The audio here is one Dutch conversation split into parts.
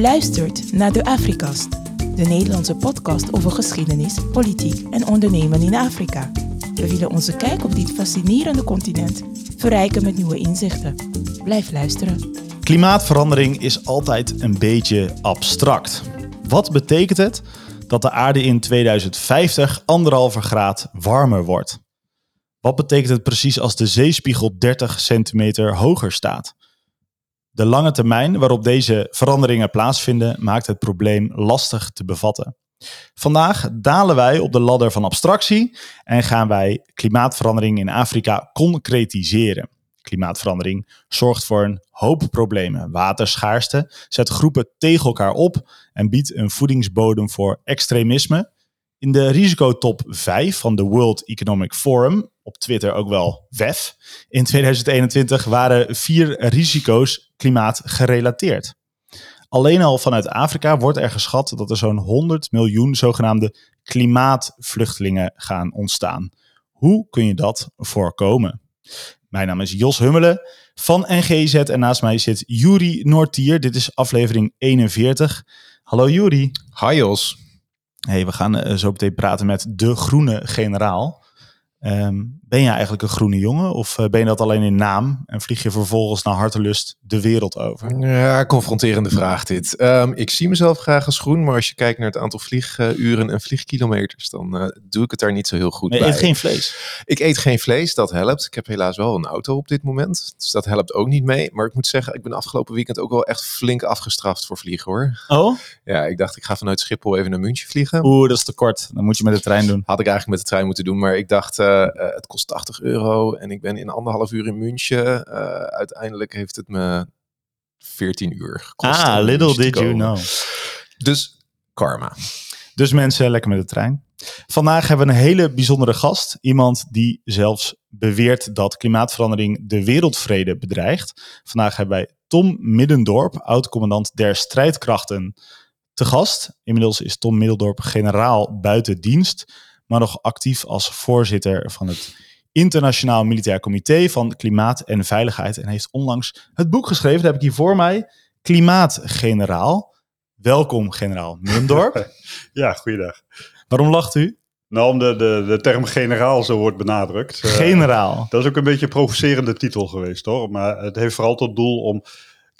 luistert naar de Afrikast, de Nederlandse podcast over geschiedenis, politiek en ondernemen in Afrika. We willen onze kijk op dit fascinerende continent verrijken met nieuwe inzichten. Blijf luisteren. Klimaatverandering is altijd een beetje abstract. Wat betekent het dat de aarde in 2050 anderhalve graad warmer wordt? Wat betekent het precies als de zeespiegel 30 centimeter hoger staat? De lange termijn waarop deze veranderingen plaatsvinden maakt het probleem lastig te bevatten. Vandaag dalen wij op de ladder van abstractie en gaan wij klimaatverandering in Afrika concretiseren. Klimaatverandering zorgt voor een hoop problemen. Waterschaarste zet groepen tegen elkaar op en biedt een voedingsbodem voor extremisme. In de risicotop 5 van de World Economic Forum, op Twitter ook wel WEF, in 2021 waren vier risico's klimaatgerelateerd. Alleen al vanuit Afrika wordt er geschat dat er zo'n 100 miljoen zogenaamde klimaatvluchtelingen gaan ontstaan. Hoe kun je dat voorkomen? Mijn naam is Jos Hummelen van NGZ en naast mij zit Juri Noortier. Dit is aflevering 41. Hallo Juri. Hi Jos. Hey, we gaan uh, zo meteen praten met de groene generaal. Um, ben je eigenlijk een groene jongen of uh, ben je dat alleen in naam en vlieg je vervolgens naar hartelust de wereld over? Ja, confronterende vraag dit. Um, ik zie mezelf graag als groen, maar als je kijkt naar het aantal vlieguren en vliegkilometers, dan uh, doe ik het daar niet zo heel goed bij. Je eet geen vlees? Ik eet geen vlees, dat helpt. Ik heb helaas wel een auto op dit moment, dus dat helpt ook niet mee. Maar ik moet zeggen, ik ben afgelopen weekend ook wel echt flink afgestraft voor vliegen hoor. Oh? Ja, ik dacht ik ga vanuit Schiphol even naar München vliegen. Oeh, dat is te kort. Dan moet je met de trein doen. Had ik eigenlijk met de trein moeten doen, maar ik dacht uh, het kost 80 euro en ik ben in anderhalf uur in München. Uh, uiteindelijk heeft het me 14 uur gekost. Ah, little did you know. Dus karma. Dus mensen, lekker met de trein. Vandaag hebben we een hele bijzondere gast. Iemand die zelfs beweert dat klimaatverandering de wereldvrede bedreigt. Vandaag hebben wij Tom Middendorp, oud-commandant der strijdkrachten, te gast. Inmiddels is Tom Middendorp generaal buiten dienst, maar nog actief als voorzitter van het Internationaal Militair Comité van Klimaat en Veiligheid. En heeft onlangs het boek geschreven, dat heb ik hier voor mij, Klimaatgeneraal. Welkom, generaal Middendorp. ja, goeiedag. Waarom lacht u? Nou, omdat de, de term generaal zo wordt benadrukt. Generaal. Uh, dat is ook een beetje een provocerende titel geweest hoor. Maar het heeft vooral tot doel om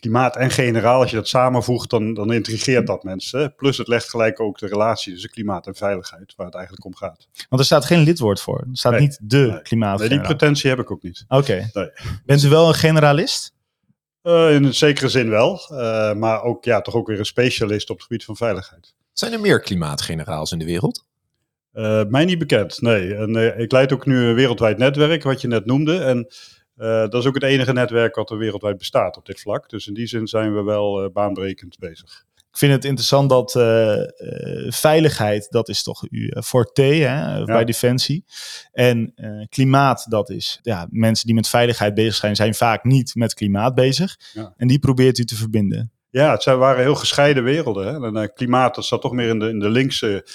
klimaat en generaal, als je dat samenvoegt, dan, dan intrigeert dat mensen. Plus het legt gelijk ook de relatie tussen klimaat en veiligheid, waar het eigenlijk om gaat. Want er staat geen lidwoord voor. Er staat nee, niet de nee. klimaat. Nee, die pretentie heb ik ook niet. Oké. Okay. Nee. Bent u wel een generalist? Uh, in een zekere zin wel, uh, maar ook, ja, toch ook weer een specialist op het gebied van veiligheid. Zijn er meer klimaatgeneraals in de wereld? Uh, mij niet bekend, nee. En, ik leid ook nu een wereldwijd netwerk, wat je net noemde. En uh, dat is ook het enige netwerk wat er wereldwijd bestaat op dit vlak. Dus in die zin zijn we wel uh, baanbrekend bezig. Ik vind het interessant dat uh, veiligheid, dat is toch uw forte hè, ja. bij Defensie. En klimaat, dat is, ja, mensen die met veiligheid bezig zijn, zijn vaak niet met klimaat bezig. Ja. En die probeert u te verbinden. Ja, het zijn, waren heel gescheiden werelden. Hè? En, uh, klimaat, dat zat toch meer in de, in de linkse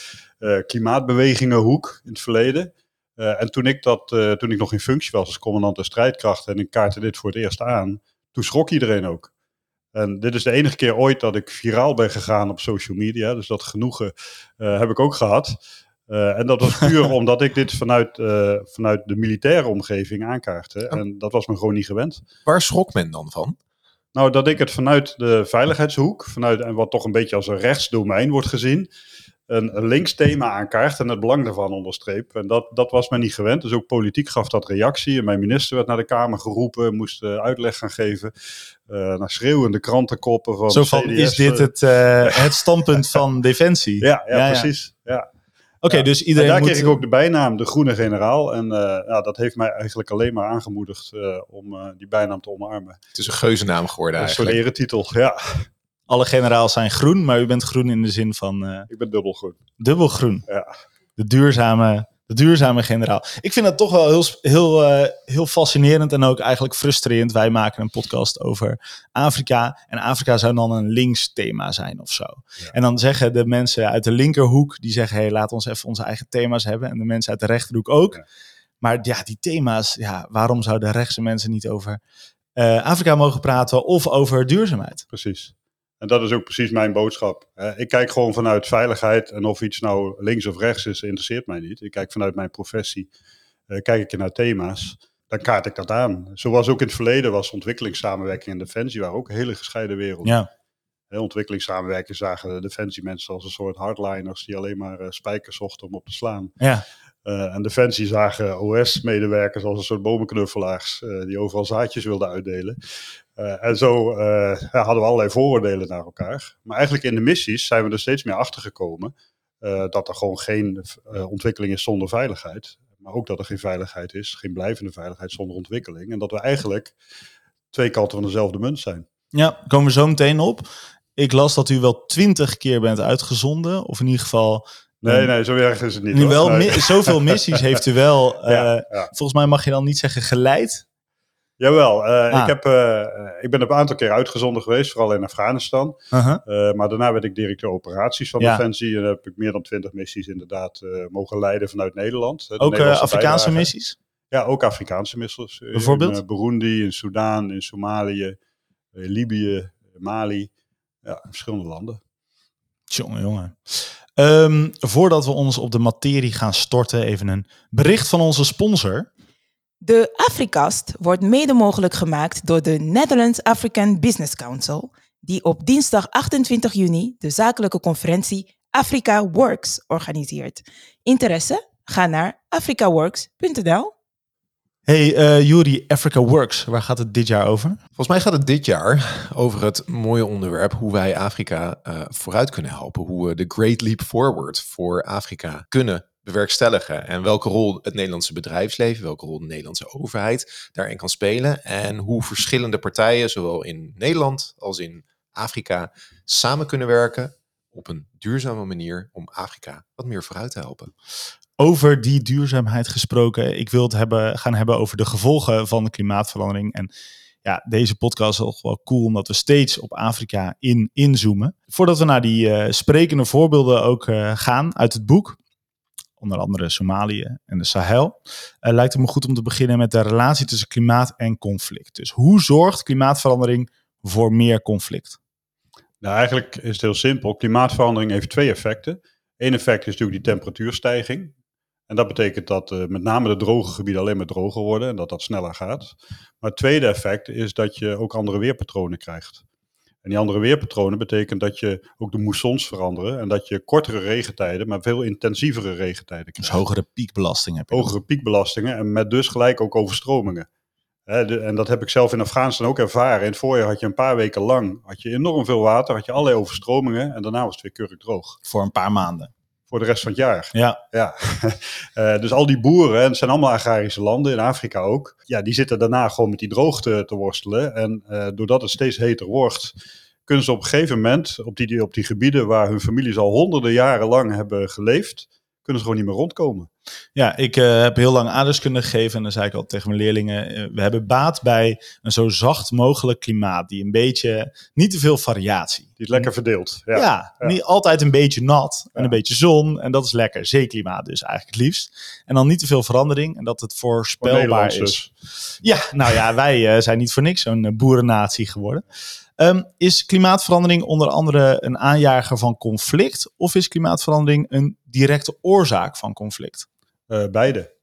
klimaatbewegingenhoek in het verleden. Uh, en toen ik, dat, toen ik nog in functie was als commandant der strijdkrachten en ik kaartte dit voor het eerst aan, toen schrok iedereen ook. En dit is de enige keer ooit dat ik viraal ben gegaan op social media. Dus dat genoegen heb ik ook gehad. en dat was puur omdat ik dit vanuit, vanuit de militaire omgeving aankaartte. En dat was me gewoon niet gewend. Waar schrok men dan van? Nou, dat ik het vanuit de veiligheidshoek, vanuit en wat toch een beetje als een rechtsdomein wordt gezien, een, een links thema aankaart en het belang daarvan onderstreep. En dat, dat was men niet gewend. Dus ook politiek gaf dat reactie. En mijn minister werd naar de Kamer geroepen, moest uh, uitleg gaan geven. Uh, naar schreeuwende krantenkoppen van Zo van, CDS, is dit het, uh, het standpunt van Defensie? Ja, ja, ja precies. Ja. Oké, okay, ja. dus iedereen en daar moet... kreeg ik ook de bijnaam de Groene Generaal. En uh, ja, dat heeft mij eigenlijk alleen maar aangemoedigd uh, om uh, die bijnaam te omarmen. Het is een geuzennaam geworden eigenlijk. Een eretitel, ja. Alle generaals zijn groen, maar u bent groen in de zin van... uh, ik ben dubbelgroen. Dubbelgroen. Ja. De duurzame, de duurzame generaal. Ik vind dat toch wel heel, heel, uh, heel fascinerend en ook eigenlijk frustrerend. Wij maken een podcast over Afrika. En Afrika zou dan een links thema zijn of zo. Ja. En dan zeggen de mensen uit de linkerhoek, die zeggen... hey, laat ons even onze eigen thema's hebben. En de mensen uit de rechterhoek ook. Ja. Maar ja, die thema's, ja, waarom zouden rechtse mensen niet over uh, Afrika mogen praten of over duurzaamheid? Precies. En dat is ook precies mijn boodschap. Ik kijk gewoon vanuit veiligheid en of iets nou links of rechts is, interesseert mij niet. Ik kijk vanuit mijn professie, eh, kijk ik naar thema's, dan kaart ik dat aan. Zoals ook in het verleden was ontwikkelingssamenwerking en defensie, waren ook hele gescheiden werelden. Ja, ontwikkelingssamenwerking zagen de defensiemensen als een soort hardliners die alleen maar eh, spijkers zochten om op te slaan. ja. Eh, en Defensie zagen OS-medewerkers als een soort bomenknuffelaars die overal zaadjes wilden uitdelen. Eh, en zo eh, hadden we allerlei vooroordelen naar elkaar. Maar eigenlijk in de missies zijn we er steeds meer achter gekomen eh, dat er gewoon geen ontwikkeling is zonder veiligheid. Maar ook dat er geen veiligheid is, geen blijvende veiligheid zonder ontwikkeling. En dat we eigenlijk twee kanten van dezelfde munt zijn. Ja, komen we zo meteen op. Ik las dat u wel twintig keer bent uitgezonden. Of in ieder geval Nee, nee, zo erg is het niet. nu wel Nee. mi- zoveel missies heeft u wel. Ja, ja. Volgens mij mag je dan niet zeggen geleid. Jawel, eh, Ah. ik, heb, eh, eh, ik ben een aantal keer uitgezonden geweest, vooral in Afghanistan. Uh-huh. Maar daarna werd ik directeur operaties van Ja. Defensie. En heb ik meer dan twintig missies inderdaad mogen leiden vanuit Nederland. De Ook Afrikaanse missies. Ja, ook Afrikaanse missies. Bijvoorbeeld? In Burundi, in Soudaan, in Somalië, Libië, Mali. Ja, verschillende landen. Jongen, jongen. Ehm, voordat we ons op de materie gaan storten, even een bericht van onze sponsor. De Afrikast wordt mede mogelijk gemaakt door de Netherlands African Business Council, die op dinsdag 28 juni de zakelijke conferentie Africa Works organiseert. Interesse? Ga naar africaworks.nl. Hey uh, Juri, Africa Works, waar gaat het dit jaar over? Volgens mij gaat het dit jaar over het mooie onderwerp hoe wij Afrika uh, vooruit kunnen helpen. Hoe we de Great Leap Forward voor Afrika kunnen bewerkstelligen. En welke rol het Nederlandse bedrijfsleven, welke rol de Nederlandse overheid daarin kan spelen. En hoe verschillende partijen, zowel in Nederland als in Afrika, samen kunnen werken op een duurzame manier om Afrika wat meer vooruit te helpen. Over die duurzaamheid gesproken, ik wil het hebben, gaan hebben over de gevolgen van de klimaatverandering. En ja, deze podcast is wel cool omdat we steeds op Afrika in, inzoomen. Voordat we naar die uh, sprekende voorbeelden ook uh, gaan uit het boek, onder andere Somalië en de Sahel, uh, lijkt het me goed om te beginnen met de relatie tussen klimaat en conflict. Dus hoe zorgt klimaatverandering voor meer conflict? Nou, eigenlijk is het heel simpel. Klimaatverandering heeft twee effecten. Eén effect is natuurlijk die temperatuurstijging. En dat betekent dat uh, met name de droge gebieden alleen maar droger worden en dat dat sneller gaat. Maar het tweede effect is dat je ook andere weerpatronen krijgt. En die andere weerpatronen betekent dat je ook de moessons veranderen en dat je kortere regentijden, maar veel intensievere regentijden krijgt. Dus hogere piekbelasting heb je. Hogere piekbelastingen en met dus gelijk ook overstromingen. He, de, en dat heb ik zelf in Afghanistan ook ervaren. In het voorjaar had je een paar weken lang had je enorm veel water, had je allerlei overstromingen en daarna was het weer keurig droog. Voor een paar maanden. Voor de rest van het jaar. Ja. ja. uh, dus al die boeren, en het zijn allemaal agrarische landen, in Afrika ook, ja, die zitten daarna gewoon met die droogte te worstelen. En uh, doordat het steeds heter wordt, kunnen ze op een gegeven moment op die, op die gebieden waar hun families al honderden jaren lang hebben geleefd, kunnen ze gewoon niet meer rondkomen. Ja, ik uh, heb heel lang aardrijkskunde gegeven en dan zei ik al tegen mijn leerlingen, uh, we hebben baat bij een zo zacht mogelijk klimaat, die een beetje, niet te veel variatie. Die is lekker verdeeld. Ja, ja, ja. niet altijd een beetje nat en ja. een beetje zon en dat is lekker. Zeeklimaat dus eigenlijk het liefst. En dan niet te veel verandering en dat het voorspelbaar is. Dus. Ja, nou ja, wij uh, zijn niet voor niks zo'n boerennatie geworden. Um, is klimaatverandering onder andere een aanjager van conflict of is klimaatverandering een directe oorzaak van conflict? Uh, beide.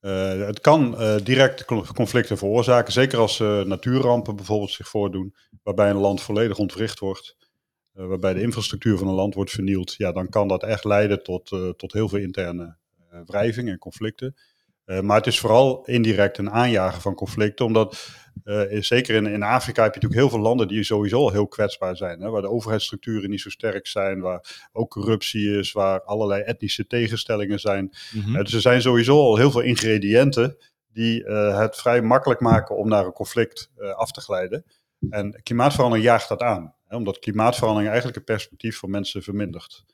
Uh, het kan uh, direct conflicten veroorzaken, zeker als natuurrampen bijvoorbeeld zich voordoen, waarbij een land volledig ontwricht wordt, waarbij de infrastructuur van een land wordt vernield. Ja, dan kan dat echt leiden tot, tot heel veel interne wrijving en conflicten. Maar het is vooral indirect een aanjager van conflicten, omdat uh, zeker in, in Afrika heb je natuurlijk heel veel landen die sowieso al heel kwetsbaar zijn. Hè, waar de overheidsstructuren niet zo sterk zijn, waar ook corruptie is, waar allerlei etnische tegenstellingen zijn. Mm-hmm. Uh, dus er zijn sowieso al heel veel ingrediënten die uh, het vrij makkelijk maken om naar een conflict af te glijden. En klimaatverandering jaagt dat aan. Hè, omdat klimaatverandering eigenlijk het perspectief van mensen vermindert.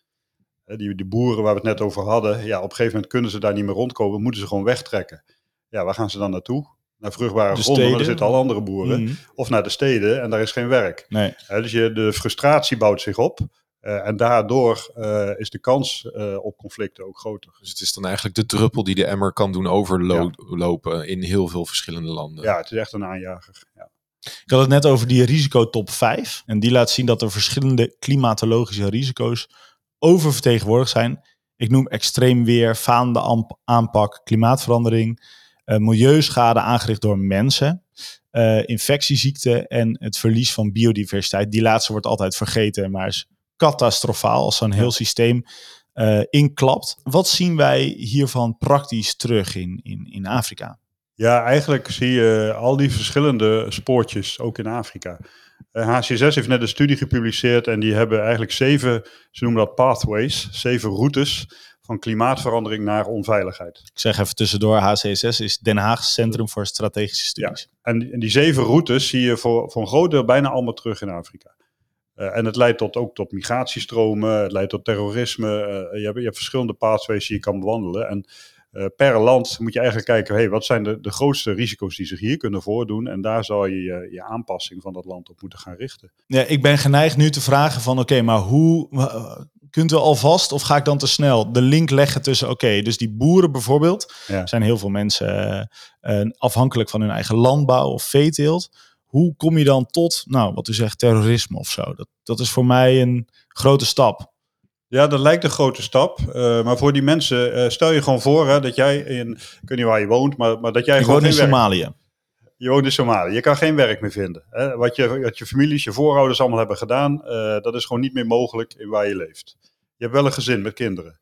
Die, die boeren waar we het net over hadden, ja, op een gegeven moment kunnen ze daar niet meer rondkomen, moeten ze gewoon wegtrekken. Ja, waar gaan ze dan naartoe? naar vruchtbare de gronden, daar zitten al andere boeren. Mm. Of naar de steden en daar is geen werk. Nee. Dus je, de frustratie bouwt zich op. Uh, en daardoor uh, is de kans op conflicten ook groter. Dus het is dan eigenlijk de druppel die de emmer kan doen overlopen ja. in heel veel verschillende landen. Ja, het is echt een aanjager. Ja. Ik had het net over die risicotop 5. En die laat zien dat er verschillende klimatologische risico's oververtegenwoordigd zijn. Ik noem extreem weer, falende aanpak, klimaatverandering, uh, milieuschade aangericht door mensen, uh, infectieziekten en het verlies van biodiversiteit. Die laatste wordt altijd vergeten, maar is catastrofaal als zo'n heel systeem uh, inklapt. Wat zien wij hiervan praktisch terug in, in, in Afrika? Ja, eigenlijk zie je al die verschillende spoortjes ook in Afrika. HC6 heeft net een studie gepubliceerd en die hebben eigenlijk zeven, ze noemen dat pathways, zeven routes van klimaatverandering naar onveiligheid. Ik zeg even tussendoor, HC6 is Den Haag Centrum voor Strategische Studies. Ja, en, die, en die zeven routes zie je voor, voor een groot deel bijna allemaal terug in Afrika. Uh, en het leidt tot, ook tot migratiestromen, het leidt tot terrorisme. Uh, je, hebt, je hebt verschillende pathways die je kan bewandelen. En per land moet je eigenlijk kijken, hey, wat zijn de, de grootste risico's die zich hier kunnen voordoen? En daar zal je, je je aanpassing van dat land op moeten gaan richten. Ja, ik ben geneigd nu te vragen van, oké, maar hoe kunt u alvast, of ga ik dan te snel, de link leggen tussen, oké, dus die boeren bijvoorbeeld, ja. zijn heel veel mensen uh, afhankelijk van hun eigen landbouw of veeteelt. Hoe kom je dan tot, nou, wat u zegt, terrorisme of zo? Dat, dat is voor mij een grote stap. Ja, dat lijkt een grote stap. Uh, maar voor die mensen, uh, stel je gewoon voor hè, dat jij in, ik weet niet waar je woont, maar, maar dat jij ik gewoon woon in Somalië. Je woont in Somalië. Je kan geen werk meer vinden. Hè? Wat, je, wat je families, je voorouders allemaal hebben gedaan, uh, dat is gewoon niet meer mogelijk in waar je leeft. Je hebt wel een gezin met kinderen.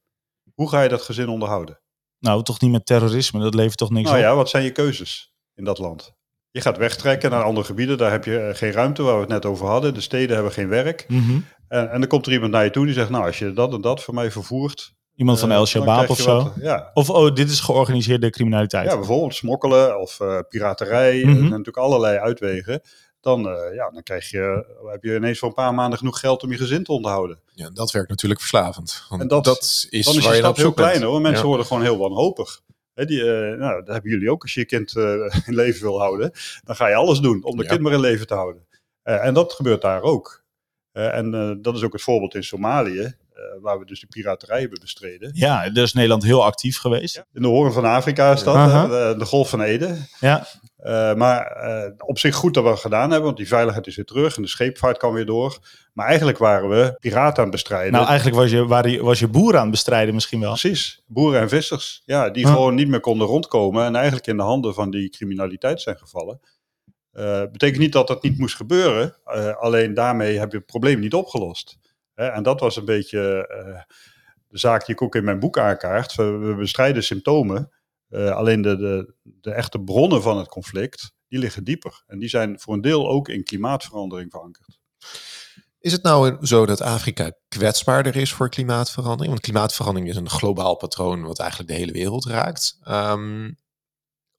Hoe ga je dat gezin onderhouden? Nou, toch niet met terrorisme, dat levert toch niks nou, op? ja, wat zijn je keuzes in dat land? Je gaat wegtrekken naar andere gebieden, daar heb je geen ruimte, waar we het net over hadden. De steden hebben geen werk. Mm -hmm. en, en dan komt er iemand naar je toe die zegt, nou, als je dat en dat voor mij vervoert, Iemand van El Shabaab of zo? Wat, ja. Of oh, dit is georganiseerde criminaliteit? Ja, bijvoorbeeld smokkelen of uh, piraterij. Mm -hmm. Er zijn natuurlijk allerlei uitwegen. Dan, uh, ja, dan krijg je, heb je ineens voor een paar maanden genoeg geld om je gezin te onderhouden. Ja, dat werkt natuurlijk verslavend. Want en dat, dat is dan is waar je stap heel klein hoor. Mensen Ja. worden gewoon heel wanhopig. Hè, die, uh, nou, dat hebben jullie ook. Als je je kind uh, in leven wil houden, dan ga je alles doen om de Ja. kind maar in leven te houden. Uh, en dat gebeurt daar ook. En dat is ook het voorbeeld in Somalië, waar we dus de piraterij hebben bestreden. Ja, daar is Nederland heel actief geweest. In de horen van Afrika is dat, de, de Golf van Ede. Ja, Uh, maar uh, op zich goed dat we het gedaan hebben, want die veiligheid is weer terug en de scheepvaart kan weer door. Maar eigenlijk waren we piraten aan het bestrijden. nou eigenlijk was je, waren was je boer aan het bestrijden misschien wel. Precies, boeren en vissers, ja, die gewoon niet meer konden rondkomen en eigenlijk in de handen van die criminaliteit zijn gevallen. Uh, betekent niet dat dat niet moest gebeuren, alleen daarmee heb je het probleem niet opgelost. En dat was een beetje uh, de zaak die ik ook in mijn boek aankaart. We, bestrijden symptomen, uh, alleen de, de, de echte bronnen van het conflict, die liggen dieper. En die zijn voor een deel ook in klimaatverandering verankerd. Is het nou zo dat Afrika kwetsbaarder is voor klimaatverandering? Want klimaatverandering is een globaal patroon wat eigenlijk de hele wereld raakt. Um,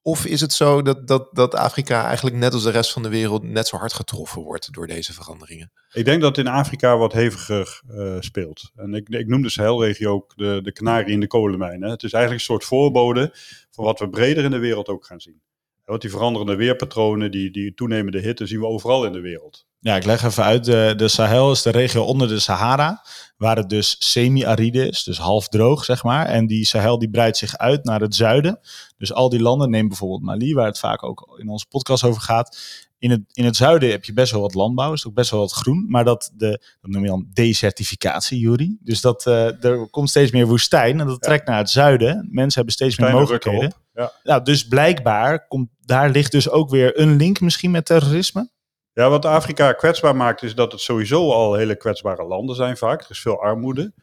of is het zo dat, dat, dat Afrika eigenlijk net als de rest van de wereld net zo hard getroffen wordt door deze veranderingen? Ik denk dat in Afrika wat heviger uh, speelt. En ik, ik noem de Sahelregio ook de, de kanarie in de kolenmijnen. Het is eigenlijk een soort voorbode van wat we breder in de wereld ook gaan zien. Want die veranderende weerpatronen, die, die toenemende hitte, zien we overal in de wereld. Ja, ik leg even uit. De, de Sahel is de regio onder de Sahara, waar het dus semi-aride is, dus half droog, zeg maar. En die Sahel die breidt zich uit naar het zuiden. Dus al die landen, neem bijvoorbeeld Mali, waar het vaak ook in onze podcast over gaat. In het, in het zuiden heb je best wel wat landbouw, is ook best wel wat groen. Maar dat, de, dat noem je dan desertificatie, Juri. Dus dat, uh, er komt steeds meer woestijn en dat trekt naar het zuiden. Mensen hebben steeds meer mogelijkheden. Ja. Nou, dus blijkbaar komt daar ligt dus ook weer een link misschien met terrorisme. Ja, wat Afrika kwetsbaar maakt is dat het sowieso al hele kwetsbare landen zijn vaak. Er is veel armoede.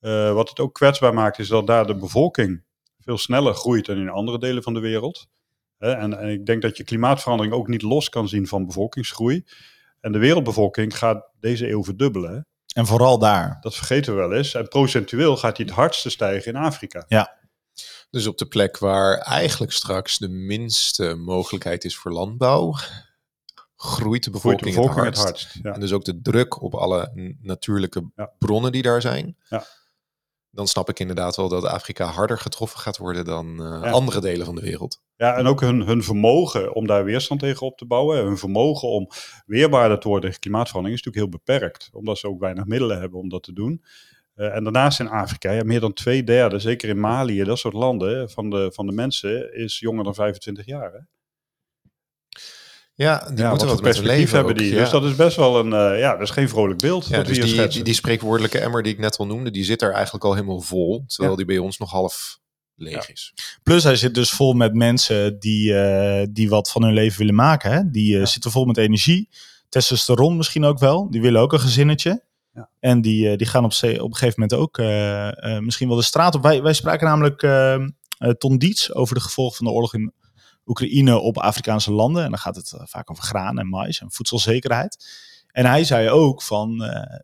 Uh, wat het ook kwetsbaar maakt is dat daar de bevolking veel sneller groeit dan in andere delen van de wereld. Uh, en, en, ik denk dat je klimaatverandering ook niet los kan zien van bevolkingsgroei. En de wereldbevolking gaat deze eeuw verdubbelen. En vooral daar. Dat vergeten we wel eens. En procentueel gaat die het hardste stijgen in Afrika. Ja. Dus op de plek waar eigenlijk straks de minste mogelijkheid is voor landbouw, groeit de bevolking, groeit de bevolking het hardst. Het hardst ja. En dus ook de druk op alle natuurlijke ja. bronnen die daar zijn. Ja. Dan snap ik inderdaad wel dat Afrika harder getroffen gaat worden dan uh, ja. andere delen van de wereld. Ja, en ook hun, hun vermogen om daar weerstand tegen op te bouwen. Hun vermogen om weerbaarder te worden tegen klimaatverandering is natuurlijk heel beperkt. Omdat ze ook weinig middelen hebben om dat te doen. Uh, en daarnaast in Afrika, ja, meer dan twee derde, zeker in Mali, dat soort landen, van de, van de mensen is jonger dan 25 jaar. Hè? Ja, die Ja, moeten wat wat met leven hebben ook, die. ja. Dus dat is best wel een, eh, ja, dat is geen vrolijk beeld. Ja, dus die, die, die spreekwoordelijke emmer die ik net al noemde, die zit er eigenlijk al helemaal vol. Terwijl Ja. die bij ons nog half leeg is. Plus hij zit dus vol met mensen die, eh, die wat van hun leven willen maken. Hè? Die eh, zitten vol met energie. Testosteron misschien ook wel. Die willen ook een gezinnetje. Ja. En die, eh, die gaan op, op een gegeven moment ook eh, eh, misschien wel de straat op. Wij, wij spraken namelijk eh, eh, Ton Dietz over de gevolgen van de oorlog in Oekraïne op Afrikaanse landen. En dan gaat het vaak over graan en mais en voedselzekerheid. En hij zei ook van, eh,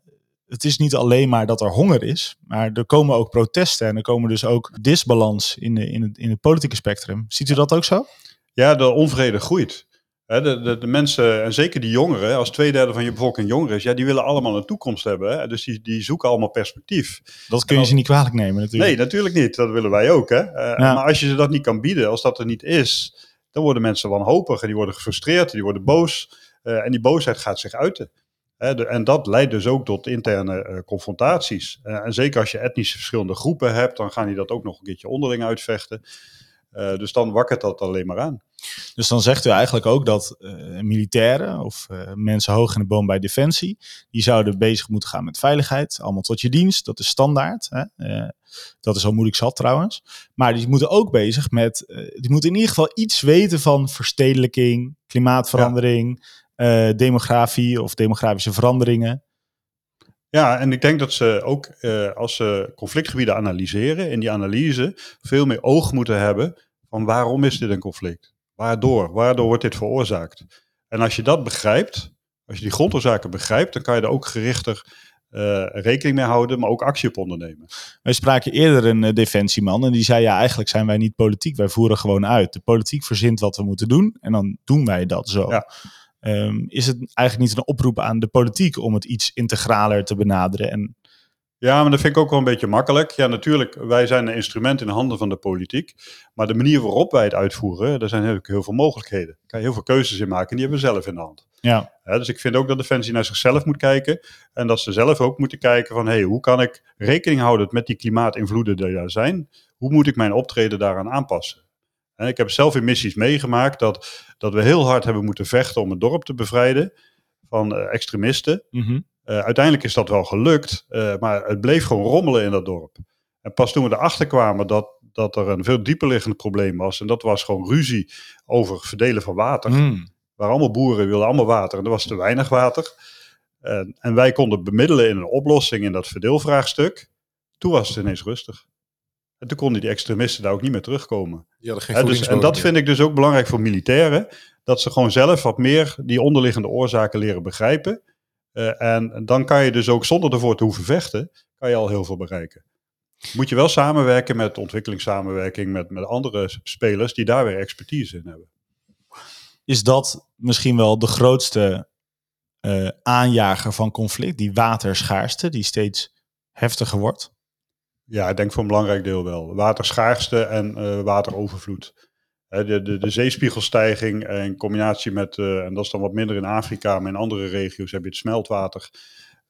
het is niet alleen maar dat er honger is, maar er komen ook protesten en er komen dus ook disbalans in, de, in, het, in het politieke spectrum. Ziet u dat ook zo? Ja, de onvrede groeit. Hè, de, de, de mensen, en zeker die jongeren, als twee derde van je bevolking jonger is, ja, die willen allemaal een toekomst hebben. Hè? Dus die, die zoeken allemaal perspectief. Dat kun je ze niet kwalijk nemen natuurlijk. Nee, natuurlijk niet. Dat willen wij ook. Hè? Eh, Ja. Maar als je ze dat niet kan bieden, als dat er niet is, dan worden mensen wanhopig en die worden gefrustreerd, die worden boos. eh, en die boosheid gaat zich uiten. Hè, de- en dat leidt dus ook tot interne eh, confrontaties. En zeker als je etnisch verschillende groepen hebt, dan gaan die dat ook nog een keertje onderling uitvechten. Dus dan wakkert dat alleen maar aan. Dus dan zegt u eigenlijk ook dat eh, militairen of eh, mensen hoog in de boom bij Defensie, die zouden bezig moeten gaan met veiligheid. Allemaal tot je dienst, dat is standaard. Hè? Eh, dat is al moeilijk zat trouwens. Maar die moeten ook bezig met, die moeten in ieder geval iets weten van verstedelijking, klimaatverandering, demografie of demografische veranderingen. Ja, en ik denk dat ze ook eh, als ze conflictgebieden analyseren, in die analyse veel meer oog moeten hebben van waarom is dit een conflict? Waardoor? Waardoor wordt dit veroorzaakt? En als je dat begrijpt, als je die grondoorzaken begrijpt, dan kan je er ook gerichter eh, rekening mee houden, maar ook actie op ondernemen. Wij spraken eerder een eh, defensieman en die zei ja, eigenlijk zijn wij niet politiek, wij voeren gewoon uit. De politiek verzint wat we moeten doen en dan doen wij dat zo. Ja. Ehm, is het eigenlijk niet een oproep aan de politiek om het iets integraler te benaderen? En Ja, maar dat vind ik ook wel een beetje makkelijk. Ja, natuurlijk, wij zijn een instrument in de handen van de politiek. Maar de manier waarop wij het uitvoeren, daar zijn heel, heel veel mogelijkheden. Daar kan je heel veel keuzes in maken en die hebben we zelf in de hand. ja, dus ik vind ook dat Defensie naar zichzelf moet kijken. En dat ze zelf ook moeten kijken van... Hey, hoe kan ik rekening houden met die klimaatinvloeden die daar zijn? Hoe moet ik mijn optreden daaraan aanpassen? En ik heb zelf in missies meegemaakt dat, dat we heel hard hebben moeten vechten... om het dorp te bevrijden van eh, extremisten. mhm. Eh, uiteindelijk is dat wel gelukt, eh, maar het bleef gewoon rommelen in dat dorp. En pas toen we erachter kwamen dat, dat er een veel dieperliggend probleem was... en dat was gewoon ruzie over verdelen van water Mm. waren allemaal boeren, wilden allemaal water en er was te weinig water. En, en wij konden bemiddelen in een oplossing in dat verdeelvraagstuk. Toen was het ineens rustig. En toen konden die extremisten daar ook niet meer terugkomen. Hadden geen Hè, dus, en dat vind ik dus ook belangrijk voor militairen. Dat ze gewoon zelf wat meer die onderliggende oorzaken leren begrijpen. Eh, en dan kan je dus ook zonder ervoor te hoeven vechten, kan je al heel veel bereiken. Moet je wel samenwerken met ontwikkelingssamenwerking met, met andere spelers die daar weer expertise in hebben. Is dat misschien wel de grootste eh, aanjager van conflict, die waterschaarste, die steeds heftiger wordt? Ja, ik denk voor een belangrijk deel wel. Waterschaarste en eh, waterovervloed. De, de, de zeespiegelstijging in combinatie met, eh, en dat is dan wat minder in Afrika, maar in andere regio's heb je het smeltwater.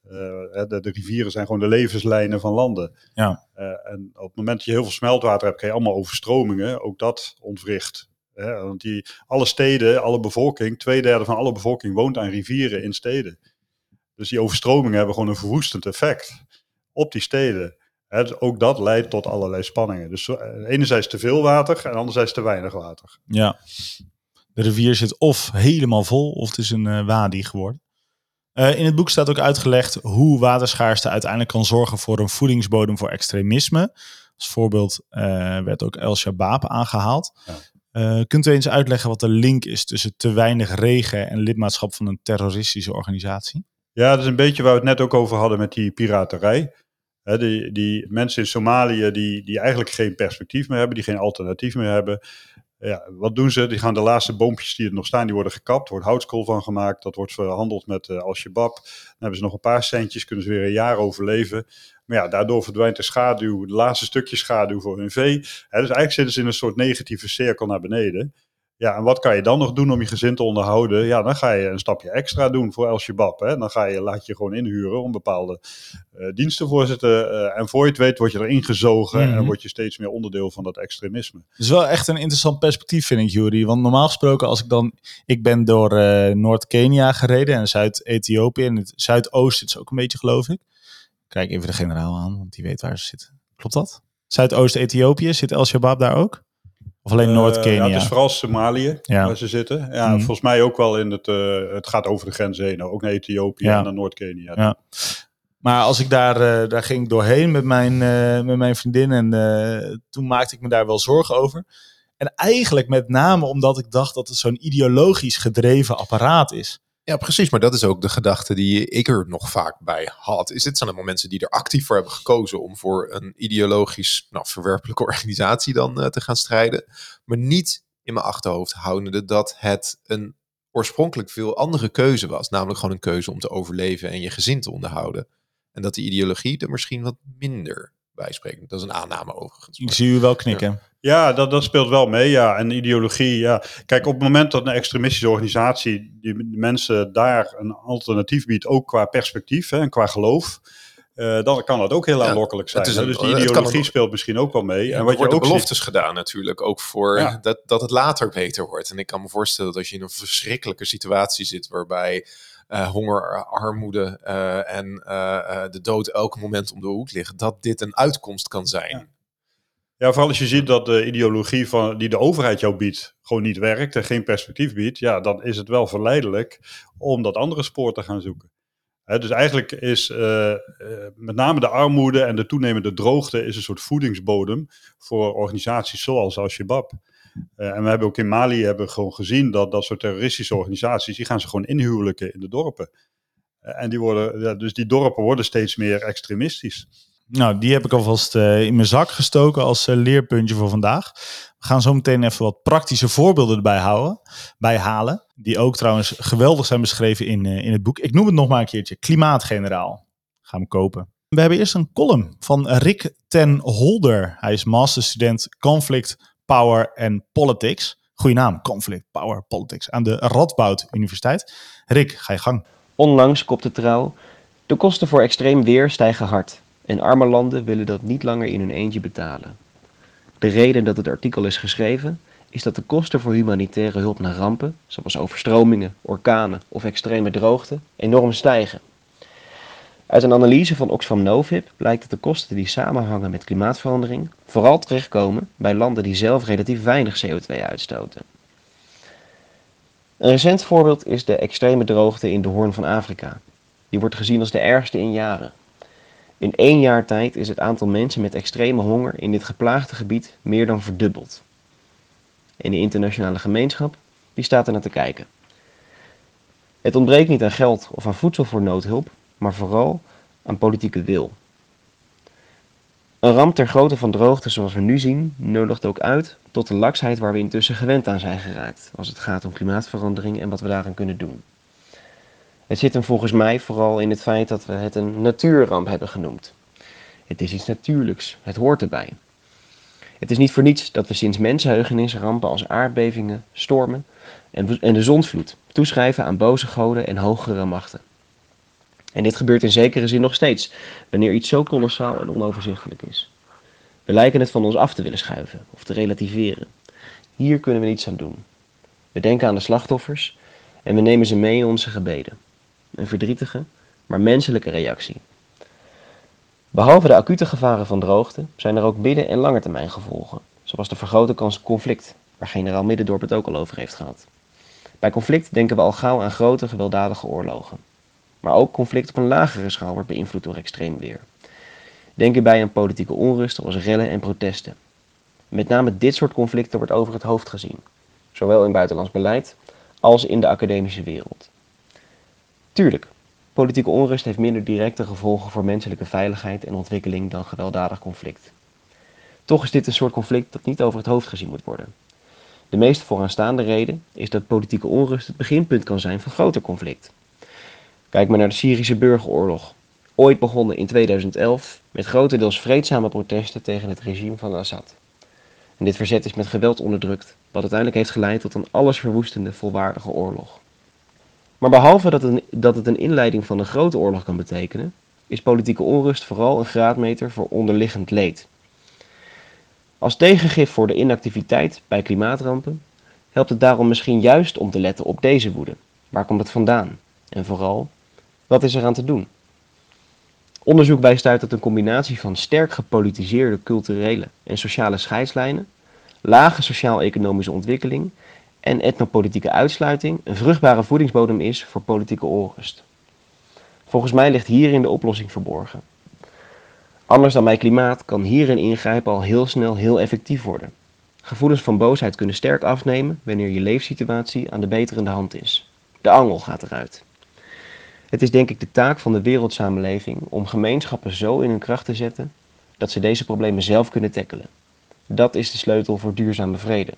Eh, de, de rivieren zijn gewoon de levenslijnen van landen. Ja. Eh, en op het moment dat je heel veel smeltwater hebt, krijg je allemaal overstromingen. Ook dat ontwricht. Hè, want die, alle steden, alle bevolking, twee derde van alle bevolking woont aan rivieren in steden. Dus die overstromingen hebben gewoon een verwoestend effect op die steden. Dus ook dat leidt tot allerlei spanningen. Dus eh, enerzijds te veel water en anderzijds te weinig water. Ja. De rivier zit of helemaal vol of het is een eh, wadi geworden. Eh, in het boek staat ook uitgelegd hoe waterschaarste uiteindelijk kan zorgen voor een voedingsbodem voor extremisme. Als voorbeeld werd ook El Shabaab aangehaald. Ja. Kunt u eens uitleggen wat de link is tussen te weinig regen en lidmaatschap van een terroristische organisatie? Ja, dat is een beetje waar we het net ook over hadden met die piraterij. Die, mensen in Somalië die, die eigenlijk geen perspectief meer hebben, die geen alternatief meer hebben. Ja, wat doen ze? Die gaan de laatste boompjes die er nog staan, die worden gekapt. Wordt houtskool van gemaakt. Dat wordt verhandeld met eh, Al-Shabaab. Dan hebben ze nog een paar centjes, kunnen ze weer een jaar overleven. Maar ja, daardoor verdwijnt de schaduw, de laatste stukje schaduw voor hun vee. Dus eigenlijk zitten ze in een soort negatieve cirkel naar beneden. Ja, en wat kan je dan nog doen om je gezin te onderhouden? Ja, dan ga je een stapje extra doen voor El Shabab. Hè? Dan ga je, laat je gewoon inhuren om bepaalde uh, diensten voor zitten. Uh, en voor je het weet word je erin gezogen Mhm. en word je steeds meer onderdeel van dat extremisme. Het is wel echt een interessant perspectief, vind ik, Jury. Want normaal gesproken, als ik dan... Ik ben door eh, Noord-Kenia gereden en Zuid-Ethiopië. En het Zuidoosten is ook een beetje, geloof ik. Kijk even de generaal aan, want die weet waar ze zitten. Klopt dat? Zuidoost-Ethiopië, zit El Shabaab daar ook? Of alleen Eh, Noord-Kenia? ja, het is vooral Somalië waar ze zitten. Ja, Mhm. volgens mij ook wel in het... eh, het gaat over de grens heen. Ook naar Ethiopië en naar Noord-Kenia. Ja. Maar als ik daar, eh, daar ging ik doorheen met mijn, met mijn vriendin en toen maakte ik me daar wel zorgen over. En eigenlijk met name omdat ik dacht dat het zo'n ideologisch gedreven apparaat is. Ja, precies. Maar dat is ook de gedachte die ik er nog vaak bij had. Is dit zijn allemaal mensen die er actief voor hebben gekozen om voor een ideologisch nou, verwerpelijke organisatie dan eh, te gaan strijden. Maar niet in mijn achterhoofd houdende dat het een oorspronkelijk veel andere keuze was. Namelijk gewoon een keuze om te overleven en je gezin te onderhouden. En dat die ideologie er misschien wat minder bij spreekt. Dat is een aanname overigens. Ik zie u wel knikken. Ja, dat, dat speelt wel mee, ja. En ideologie, ja. Kijk, op het moment dat een extremistische organisatie die die mensen daar een alternatief biedt, ook qua perspectief hè, en qua geloof, eh, dan kan dat ook heel Ja, aanlokkelijk zijn. het is hè. een- dus die ideologie ook- speelt misschien ook wel mee. Ja, en er wat je worden ook ziet, beloftes gedaan natuurlijk, ook voor Ja. dat, dat het later beter wordt. En ik kan me voorstellen dat als je in een verschrikkelijke situatie zit waarbij eh, honger, armoede eh, en de dood elk moment om de hoek liggen, dat dit een uitkomst kan zijn. Ja. Vooral als je ziet dat de ideologie van, die de overheid jou biedt gewoon niet werkt en geen perspectief biedt, ja, dan is het wel verleidelijk om dat andere spoor te gaan zoeken. Dus eigenlijk is eh, eh, met name de armoede en de toenemende droogte is een soort voedingsbodem voor organisaties zoals Al-Shabaab. Eh, en we hebben ook in Mali hebben gewoon gezien dat dat soort terroristische organisaties, die gaan ze gewoon inhuwelijken in de dorpen. En die worden, dus die dorpen worden steeds meer extremistisch. Nou, die heb ik alvast eh, in mijn zak gestoken als eh, leerpuntje voor vandaag. We gaan zo meteen even wat praktische voorbeelden erbij houden, bij halen. Die ook trouwens geweldig zijn beschreven in, eh, in het boek. Ik noem het nog maar een keertje. Klimaatgeneraal. Ga hem kopen. We hebben eerst een column van Rick ten Holder. Hij is masterstudent Conflict, Power and Politics. Goeie naam, Conflict, Power, Politics. Aan de Radboud Universiteit. Rick, ga je gang. Onlangs kopte trouw. De kosten voor extreem weer stijgen hard. En arme landen willen dat niet langer in hun eentje betalen. De reden dat het artikel is geschreven is dat de kosten voor humanitaire hulp naar rampen, zoals overstromingen, orkanen of extreme droogte, enorm stijgen. Uit een analyse van Oxfam Novib blijkt dat de kosten die samenhangen met klimaatverandering vooral terechtkomen bij landen die zelf relatief weinig CO2 uitstoten. Een recent voorbeeld is de extreme droogte in de Hoorn van Afrika. Die wordt gezien als de ergste in jaren. In één jaar tijd is het aantal mensen met extreme honger in dit geplaagde gebied meer dan verdubbeld. En de internationale gemeenschap, die staat er naar te kijken. Het ontbreekt niet aan geld of aan voedsel voor noodhulp, maar vooral aan politieke wil. Een ramp ter grootte van droogte zoals we nu zien, nodigt ook uit tot de laksheid waar we intussen gewend aan zijn geraakt als het gaat om klimaatverandering en wat we daaraan kunnen doen. Het zit hem volgens mij vooral in het feit dat we het een natuurramp hebben genoemd. Het is iets natuurlijks, het hoort erbij. Het is niet voor niets dat we sinds mensenheugenis rampen als aardbevingen, stormen en de zonsvloed toeschrijven aan boze goden en hogere machten. En dit gebeurt in zekere zin nog steeds, wanneer iets zo kolossaal en onoverzichtelijk is. We lijken het van ons af te willen schuiven of te relativeren. Hier kunnen we niets aan doen. We denken aan de slachtoffers en we nemen ze mee in onze gebeden. Een verdrietige, maar menselijke reactie. Behalve de acute gevaren van droogte zijn er ook midden- en langetermijn gevolgen, zoals de vergrote kans op conflict, waar generaal Middendorp het ook al over heeft gehad. Bij conflict denken we al gauw aan grote gewelddadige oorlogen. Maar ook conflict op een lagere schaal wordt beïnvloed door extreem weer. Denk hierbij aan politieke onrust zoals rellen en protesten. Met name dit soort conflicten wordt over het hoofd gezien, zowel in buitenlands beleid als in de academische wereld. Tuurlijk, politieke onrust heeft minder directe gevolgen voor menselijke veiligheid en ontwikkeling dan gewelddadig conflict. Toch is dit een soort conflict dat niet over het hoofd gezien moet worden. De meest vooraanstaande reden is dat politieke onrust het beginpunt kan zijn van groter conflict. Kijk maar naar de Syrische burgeroorlog, ooit begonnen in 2011 met grotendeels vreedzame protesten tegen het regime van Assad. En dit verzet is met geweld onderdrukt, wat uiteindelijk heeft geleid tot een allesverwoestende volwaardige oorlog. Maar behalve dat het, dat het een inleiding van een grote oorlog kan betekenen, is politieke onrust vooral een graadmeter voor onderliggend leed. Als tegengif voor de inactiviteit bij klimaatrampen helpt het daarom misschien juist om te letten op deze woede. Waar komt het vandaan? En vooral, wat is er aan te doen? Onderzoek wijst uit dat een combinatie van sterk gepolitiseerde culturele en sociale scheidslijnen, lage sociaal-economische ontwikkeling en etnopolitieke uitsluiting een vruchtbare voedingsbodem is voor politieke onrust. Volgens mij ligt hierin de oplossing verborgen. Anders dan bij klimaat kan hierin ingrijpen al heel snel heel effectief worden. Gevoelens van boosheid kunnen sterk afnemen wanneer je leefsituatie aan de beterende hand is. De angel gaat eruit. Het is denk ik de taak van de wereldsamenleving om gemeenschappen zo in hun kracht te zetten dat ze deze problemen zelf kunnen tackelen. Dat is de sleutel voor duurzame vrede.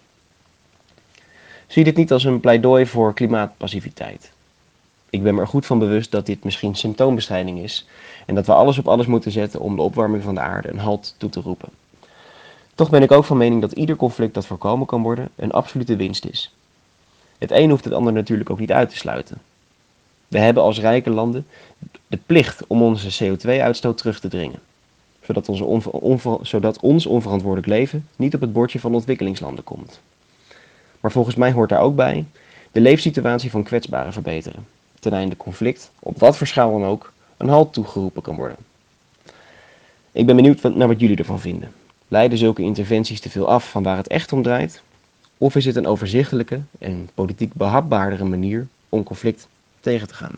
Zie dit niet als een pleidooi voor klimaatpassiviteit. Ik ben me er goed van bewust dat dit misschien symptoombestrijding is en dat we alles op alles moeten zetten om de opwarming van de aarde een halt toe te roepen. Toch ben ik ook van mening dat ieder conflict dat voorkomen kan worden een absolute winst is. Het een hoeft het ander natuurlijk ook niet uit te sluiten. We hebben als rijke landen de plicht om onze CO2-uitstoot terug te dringen, zodat, onze zodat ons onverantwoordelijk leven niet op het bordje van ontwikkelingslanden komt. Maar volgens mij hoort daar ook bij de leefsituatie van kwetsbaren verbeteren, ten einde conflict, op wat voor schaal dan ook, een halt toegeroepen kan worden. Ik ben benieuwd naar wat jullie ervan vinden. Leiden zulke interventies te veel af van waar het echt om draait? Of is het een overzichtelijke en politiek behapbaardere manier om conflict tegen te gaan?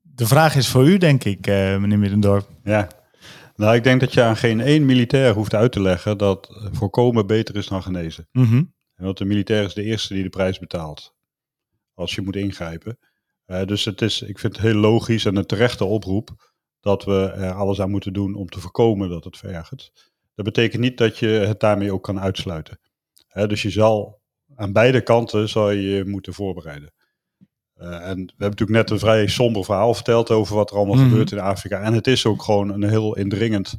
De vraag is voor u, denk ik, uh, meneer Middendorp. Ja, nou, ik denk dat je aan geen één militair hoeft uit te leggen dat voorkomen beter is dan genezen. Mm Want de militair is de eerste die de prijs betaalt als je moet ingrijpen. Uh, dus het is, ik vind het heel logisch en een terechte oproep dat we er alles aan moeten doen om te voorkomen dat het verergert. Dat betekent niet dat je het daarmee ook kan uitsluiten. dus je zal aan beide kanten zal je, je moeten voorbereiden. Uh, en we hebben natuurlijk net een vrij somber verhaal verteld over wat er allemaal mm. gebeurt in Afrika. En het is ook gewoon een heel indringend,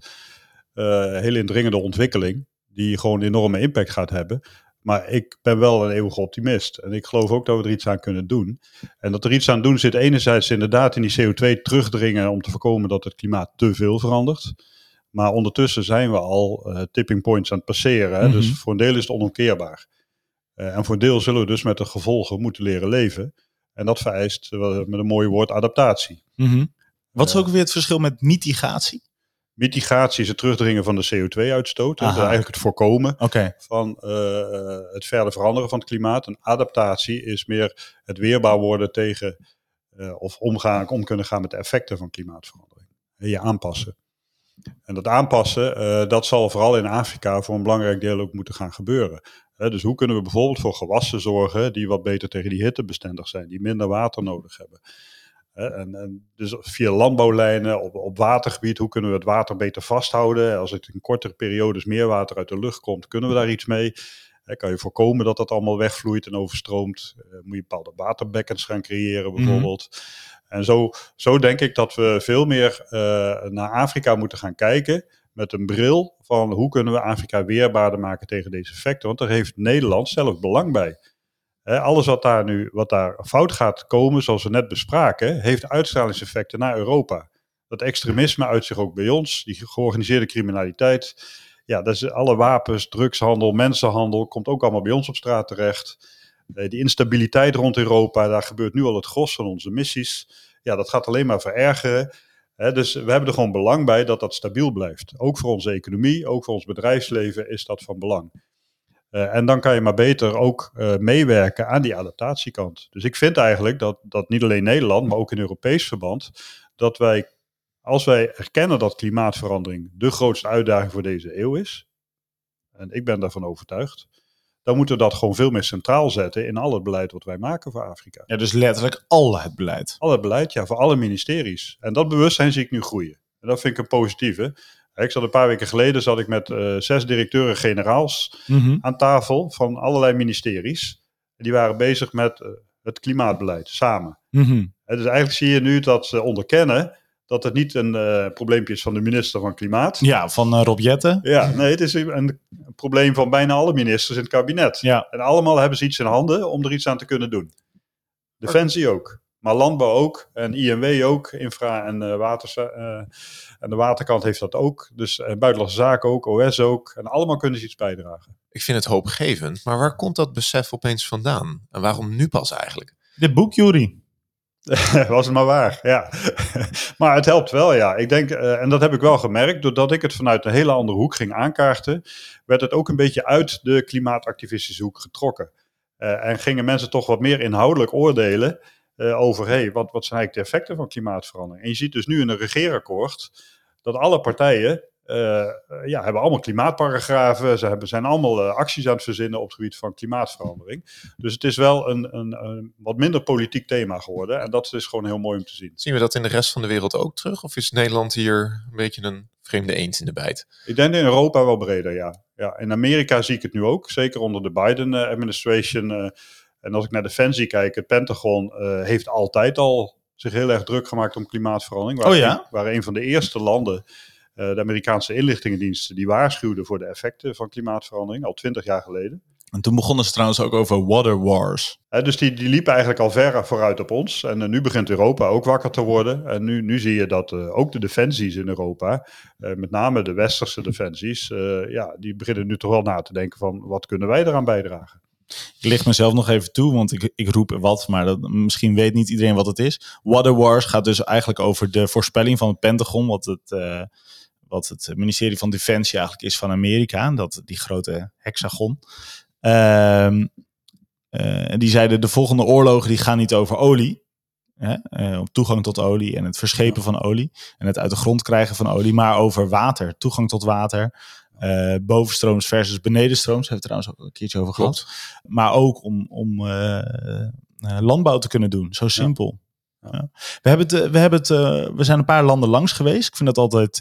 uh, heel indringende ontwikkeling. Die gewoon enorme impact gaat hebben. Maar ik ben wel een eeuwige optimist. En ik geloof ook dat we er iets aan kunnen doen. En dat er iets aan doen zit enerzijds inderdaad in die CO2 terugdringen om te voorkomen dat het klimaat te veel verandert. Maar ondertussen zijn we al uh, tipping points aan het passeren. Hè? Mm -hmm. Dus voor een deel is het onomkeerbaar. Uh, en voor een deel zullen we dus met de gevolgen moeten leren leven. En dat vereist, uh, met een mooi woord, adaptatie. Mm -hmm. Wat is ook weer het verschil met mitigatie? Mitigatie is het terugdringen van de CO2-uitstoot. Dat is eigenlijk het voorkomen okay. van uh, het verder veranderen van het klimaat. En adaptatie is meer het weerbaar worden tegen uh, of omgaan, om kunnen gaan met de effecten van klimaatverandering. En je aanpassen. En dat aanpassen, uh, dat zal vooral in Afrika voor een belangrijk deel ook moeten gaan gebeuren. dus hoe kunnen we bijvoorbeeld voor gewassen zorgen die wat beter tegen die hitte bestendig zijn, die minder water nodig hebben. En, en, dus via landbouwlijnen op, op watergebied, hoe kunnen we het water beter vasthouden? Als het in kortere periodes meer water uit de lucht komt, kunnen we daar iets mee? kan je voorkomen dat dat allemaal wegvloeit en overstroomt? Uh, moet je bepaalde waterbekkens gaan creëren bijvoorbeeld? Mm -hmm. En zo, zo denk ik dat we veel meer uh, naar Afrika moeten gaan kijken met een bril van hoe kunnen we Afrika weerbaarder maken tegen deze effecten? Want daar heeft Nederland zelf belang bij. Alles wat daar nu wat daar fout gaat komen, zoals we net bespraken, heeft uitstralingseffecten naar Europa. Dat extremisme uit zich ook bij ons, die georganiseerde criminaliteit. Ja, dat is alle wapens, drugshandel, mensenhandel, komt ook allemaal bij ons op straat terecht. Uh, die instabiliteit rond Europa, daar gebeurt nu al het gros van onze missies. Ja, dat gaat alleen maar verergeren. Dus we hebben er gewoon belang bij dat dat stabiel blijft. Ook voor onze economie, ook voor ons bedrijfsleven is dat van belang. Uh, en dan kan je maar beter ook uh, meewerken aan die adaptatiekant. Dus ik vind eigenlijk dat, dat niet alleen Nederland, maar ook in Europees verband, dat wij, als wij erkennen dat klimaatverandering de grootste uitdaging voor deze eeuw is, en ik ben daarvan overtuigd, dan moeten we dat gewoon veel meer centraal zetten in al het beleid wat wij maken voor Afrika. Ja, dus letterlijk al het beleid. Al het beleid, ja, voor alle ministeries. En dat bewustzijn zie ik nu groeien. En dat vind ik een positieve. Ik zat een paar weken geleden zat ik met uh, zes directeuren-generaals Mhm. mm -hmm. aan tafel van allerlei ministeries. Die waren bezig met uh, het klimaatbeleid samen. Mm -hmm. En dus eigenlijk zie je nu dat ze onderkennen dat het niet een uh, probleempje is van de minister van Klimaat. Ja, van uh, Rob Jetten. Ja, nee, het is een, een, probleem van bijna alle ministers in het kabinet. Ja. En allemaal hebben ze iets in handen om er iets aan te kunnen doen. Defensie ook. Maar landbouw ook. En INW ook. Infra en, uh, waters, en de waterkant heeft dat ook. Dus buitenlandse zaken ook. OS ook. En allemaal kunnen ze iets bijdragen. Ik vind het hoopgevend. Maar waar komt dat besef opeens vandaan? En waarom nu pas eigenlijk? Dit boek, Jury. was het maar waar, ja. maar het helpt wel, ja. Ik denk, uh, en dat heb ik wel gemerkt, doordat ik het vanuit een hele andere hoek ging aankaarten, werd het ook een beetje uit de klimaatactivistische hoek getrokken. Uh, en gingen mensen toch wat meer inhoudelijk oordelen uh, over, hey, wat, wat zijn eigenlijk de effecten van klimaatverandering? En je ziet dus nu in een regeerakkoord dat alle partijen uh, ja, hebben allemaal klimaatparagrafen. Ze hebben, zijn allemaal uh, acties aan het verzinnen op het gebied van klimaatverandering. Dus het is wel een, een, een, wat minder politiek thema geworden. En dat is gewoon heel mooi om te zien. Zien we dat in de rest van de wereld ook terug? Of is Nederland hier een beetje een vreemde eend in de bijt? Ik denk in Europa wel breder, ja. ja in Amerika zie ik het nu ook. Zeker onder de Biden-administration. En als ik naar Defensie kijk, het Pentagon heeft altijd al zich heel erg druk gemaakt om klimaatverandering. Waar, oh ja? Waar een van de eerste landen uh, de Amerikaanse inlichtingendiensten die waarschuwden voor de effecten van klimaatverandering al twintig jaar geleden. En toen begonnen ze trouwens ook over water wars. Dus die, die liepen eigenlijk al ver vooruit op ons. En uh, nu begint Europa ook wakker te worden. En nu, nu zie je dat ook de defensies in Europa, met name de westerse defensies, ja, die beginnen nu toch wel na te denken van wat kunnen wij eraan bijdragen. Ik licht mezelf nog even toe, want ik, ik roep wat, maar dat, misschien weet niet iedereen wat het is. Water Wars gaat dus eigenlijk over de voorspelling van het Pentagon, wat het, uh, wat het ministerie van Defensie eigenlijk is van Amerika, dat, die grote hexagon. Uh, die zeiden de volgende oorlogen die gaan niet over olie, hè, uh, op toegang tot olie en het verschepen van olie en het uit de grond krijgen van olie, maar over water, toegang tot water, uh, bovenstrooms versus benedenstrooms. Daar hebben we trouwens ook een keertje over Klopt. gehad. Maar ook om, om uh, uh, landbouw te kunnen doen. Zo simpel. Ja. Ja. We, hebben het, we, hebben het, we zijn een paar landen langs geweest. Ik vind dat altijd,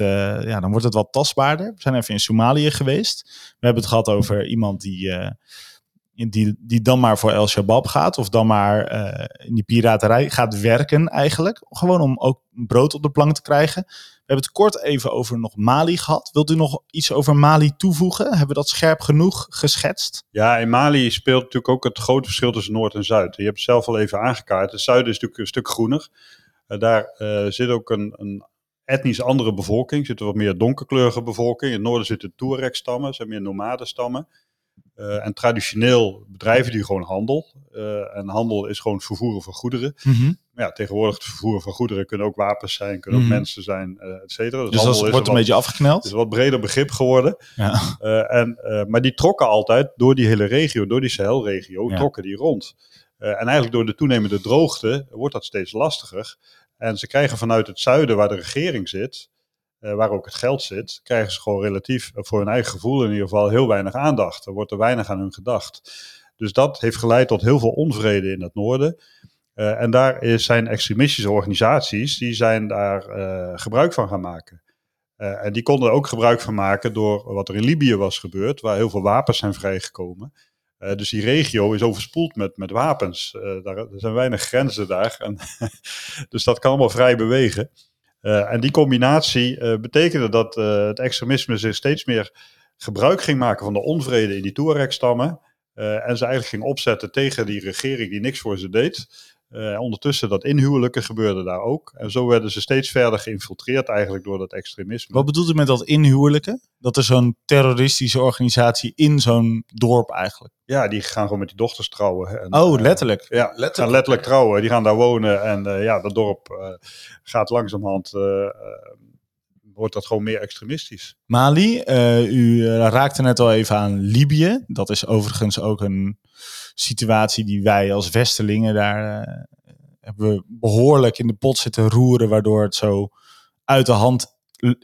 ja, dan wordt het wat tastbaarder. We zijn even in Somalië geweest. We hebben het gehad over iemand die, die, die dan maar voor El Shabaab gaat. Of dan maar in die piraterij gaat werken eigenlijk. Gewoon om ook brood op de plank te krijgen. We hebben het kort even over nog Mali gehad. Wilt u nog iets over Mali toevoegen? Hebben we dat scherp genoeg geschetst? Ja, in Mali speelt natuurlijk ook het grote verschil tussen Noord en Zuid. Je hebt het zelf al even aangekaart. Het zuiden is natuurlijk een stuk groener. Uh, daar uh, zit ook een, een, etnisch andere bevolking. Zit er wat meer donkerkleurige bevolking. In het noorden zitten Tuareg-stammen, zijn meer nomadenstammen. Uh, en traditioneel bedrijven die gewoon handel. Uh, en handel is gewoon het vervoeren van goederen. Maar ja, tegenwoordig het vervoeren van goederen kunnen ook wapens zijn, kunnen ook Mhm. mensen zijn, uh, et cetera. Dus handel dat wordt een wat, beetje afgekneld. is een wat breder begrip geworden. Ja. Uh, en, uh, maar die trokken altijd door die hele regio, door die Sahelregio, Ja. trokken die rond. En eigenlijk door de toenemende droogte wordt dat steeds lastiger. En ze krijgen vanuit het zuiden, waar de regering zit, waar ook het geld zit, krijgen ze gewoon relatief, voor hun eigen gevoel in ieder geval, heel weinig aandacht. Er wordt er weinig aan hun gedacht. Dus dat heeft geleid tot heel veel onvrede in het noorden. Uh, en daar zijn extremistische organisaties, die zijn daar uh, gebruik van gaan maken. Uh, en die konden er ook gebruik van maken door wat er in Libië was gebeurd, waar heel veel wapens zijn vrijgekomen. Dus die regio is overspoeld met, met wapens. Daar, er zijn weinig grenzen daar. En dus dat kan allemaal vrij bewegen. En die combinatie betekende dat het extremisme zich steeds meer gebruik ging maken van de onvrede in die Tuareg-stammen. Uh, en ze eigenlijk ging opzetten tegen die regering die niks voor ze deed. Uh, ondertussen dat inhuwelijken gebeurde daar ook. En zo werden ze steeds verder geïnfiltreerd eigenlijk door dat extremisme. Wat bedoelt u met dat inhuwelijken? Dat er zo'n terroristische organisatie in zo'n dorp eigenlijk. Ja, die gaan gewoon met die dochters trouwen. En, Oh, letterlijk. Uh, ja, letterlijk. gaan letterlijk trouwen. Die gaan daar wonen en uh, ja, dat dorp uh, gaat langzamerhand, uh, wordt dat gewoon meer extremistisch. Mali, uh, u raakte net al even aan Libië. Dat is overigens ook een situatie die wij als Westelingen daar uh, hebben behoorlijk in de pot zitten roeren, waardoor het zo uit de hand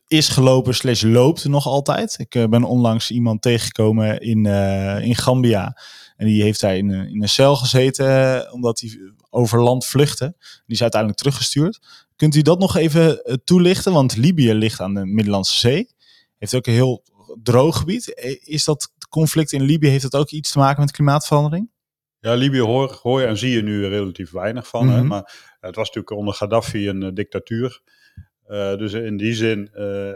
is gelopen slash loopt nog altijd. Ik uh, ben onlangs iemand tegengekomen in, uh, in Gambia. En die heeft daar in, in een cel gezeten, omdat hij over land vluchtte. Die is uiteindelijk teruggestuurd. Kunt u dat nog even toelichten? Want Libië ligt aan de Middellandse Zee. Heeft ook een heel droog gebied. Is dat conflict in Libië, heeft dat ook iets te maken met klimaatverandering? Ja, Libië hoor, hoor je en zie je nu relatief weinig van. Mm -hmm. hè? Maar het was natuurlijk onder Gaddafi een uh, dictatuur. Uh, dus in die zin uh,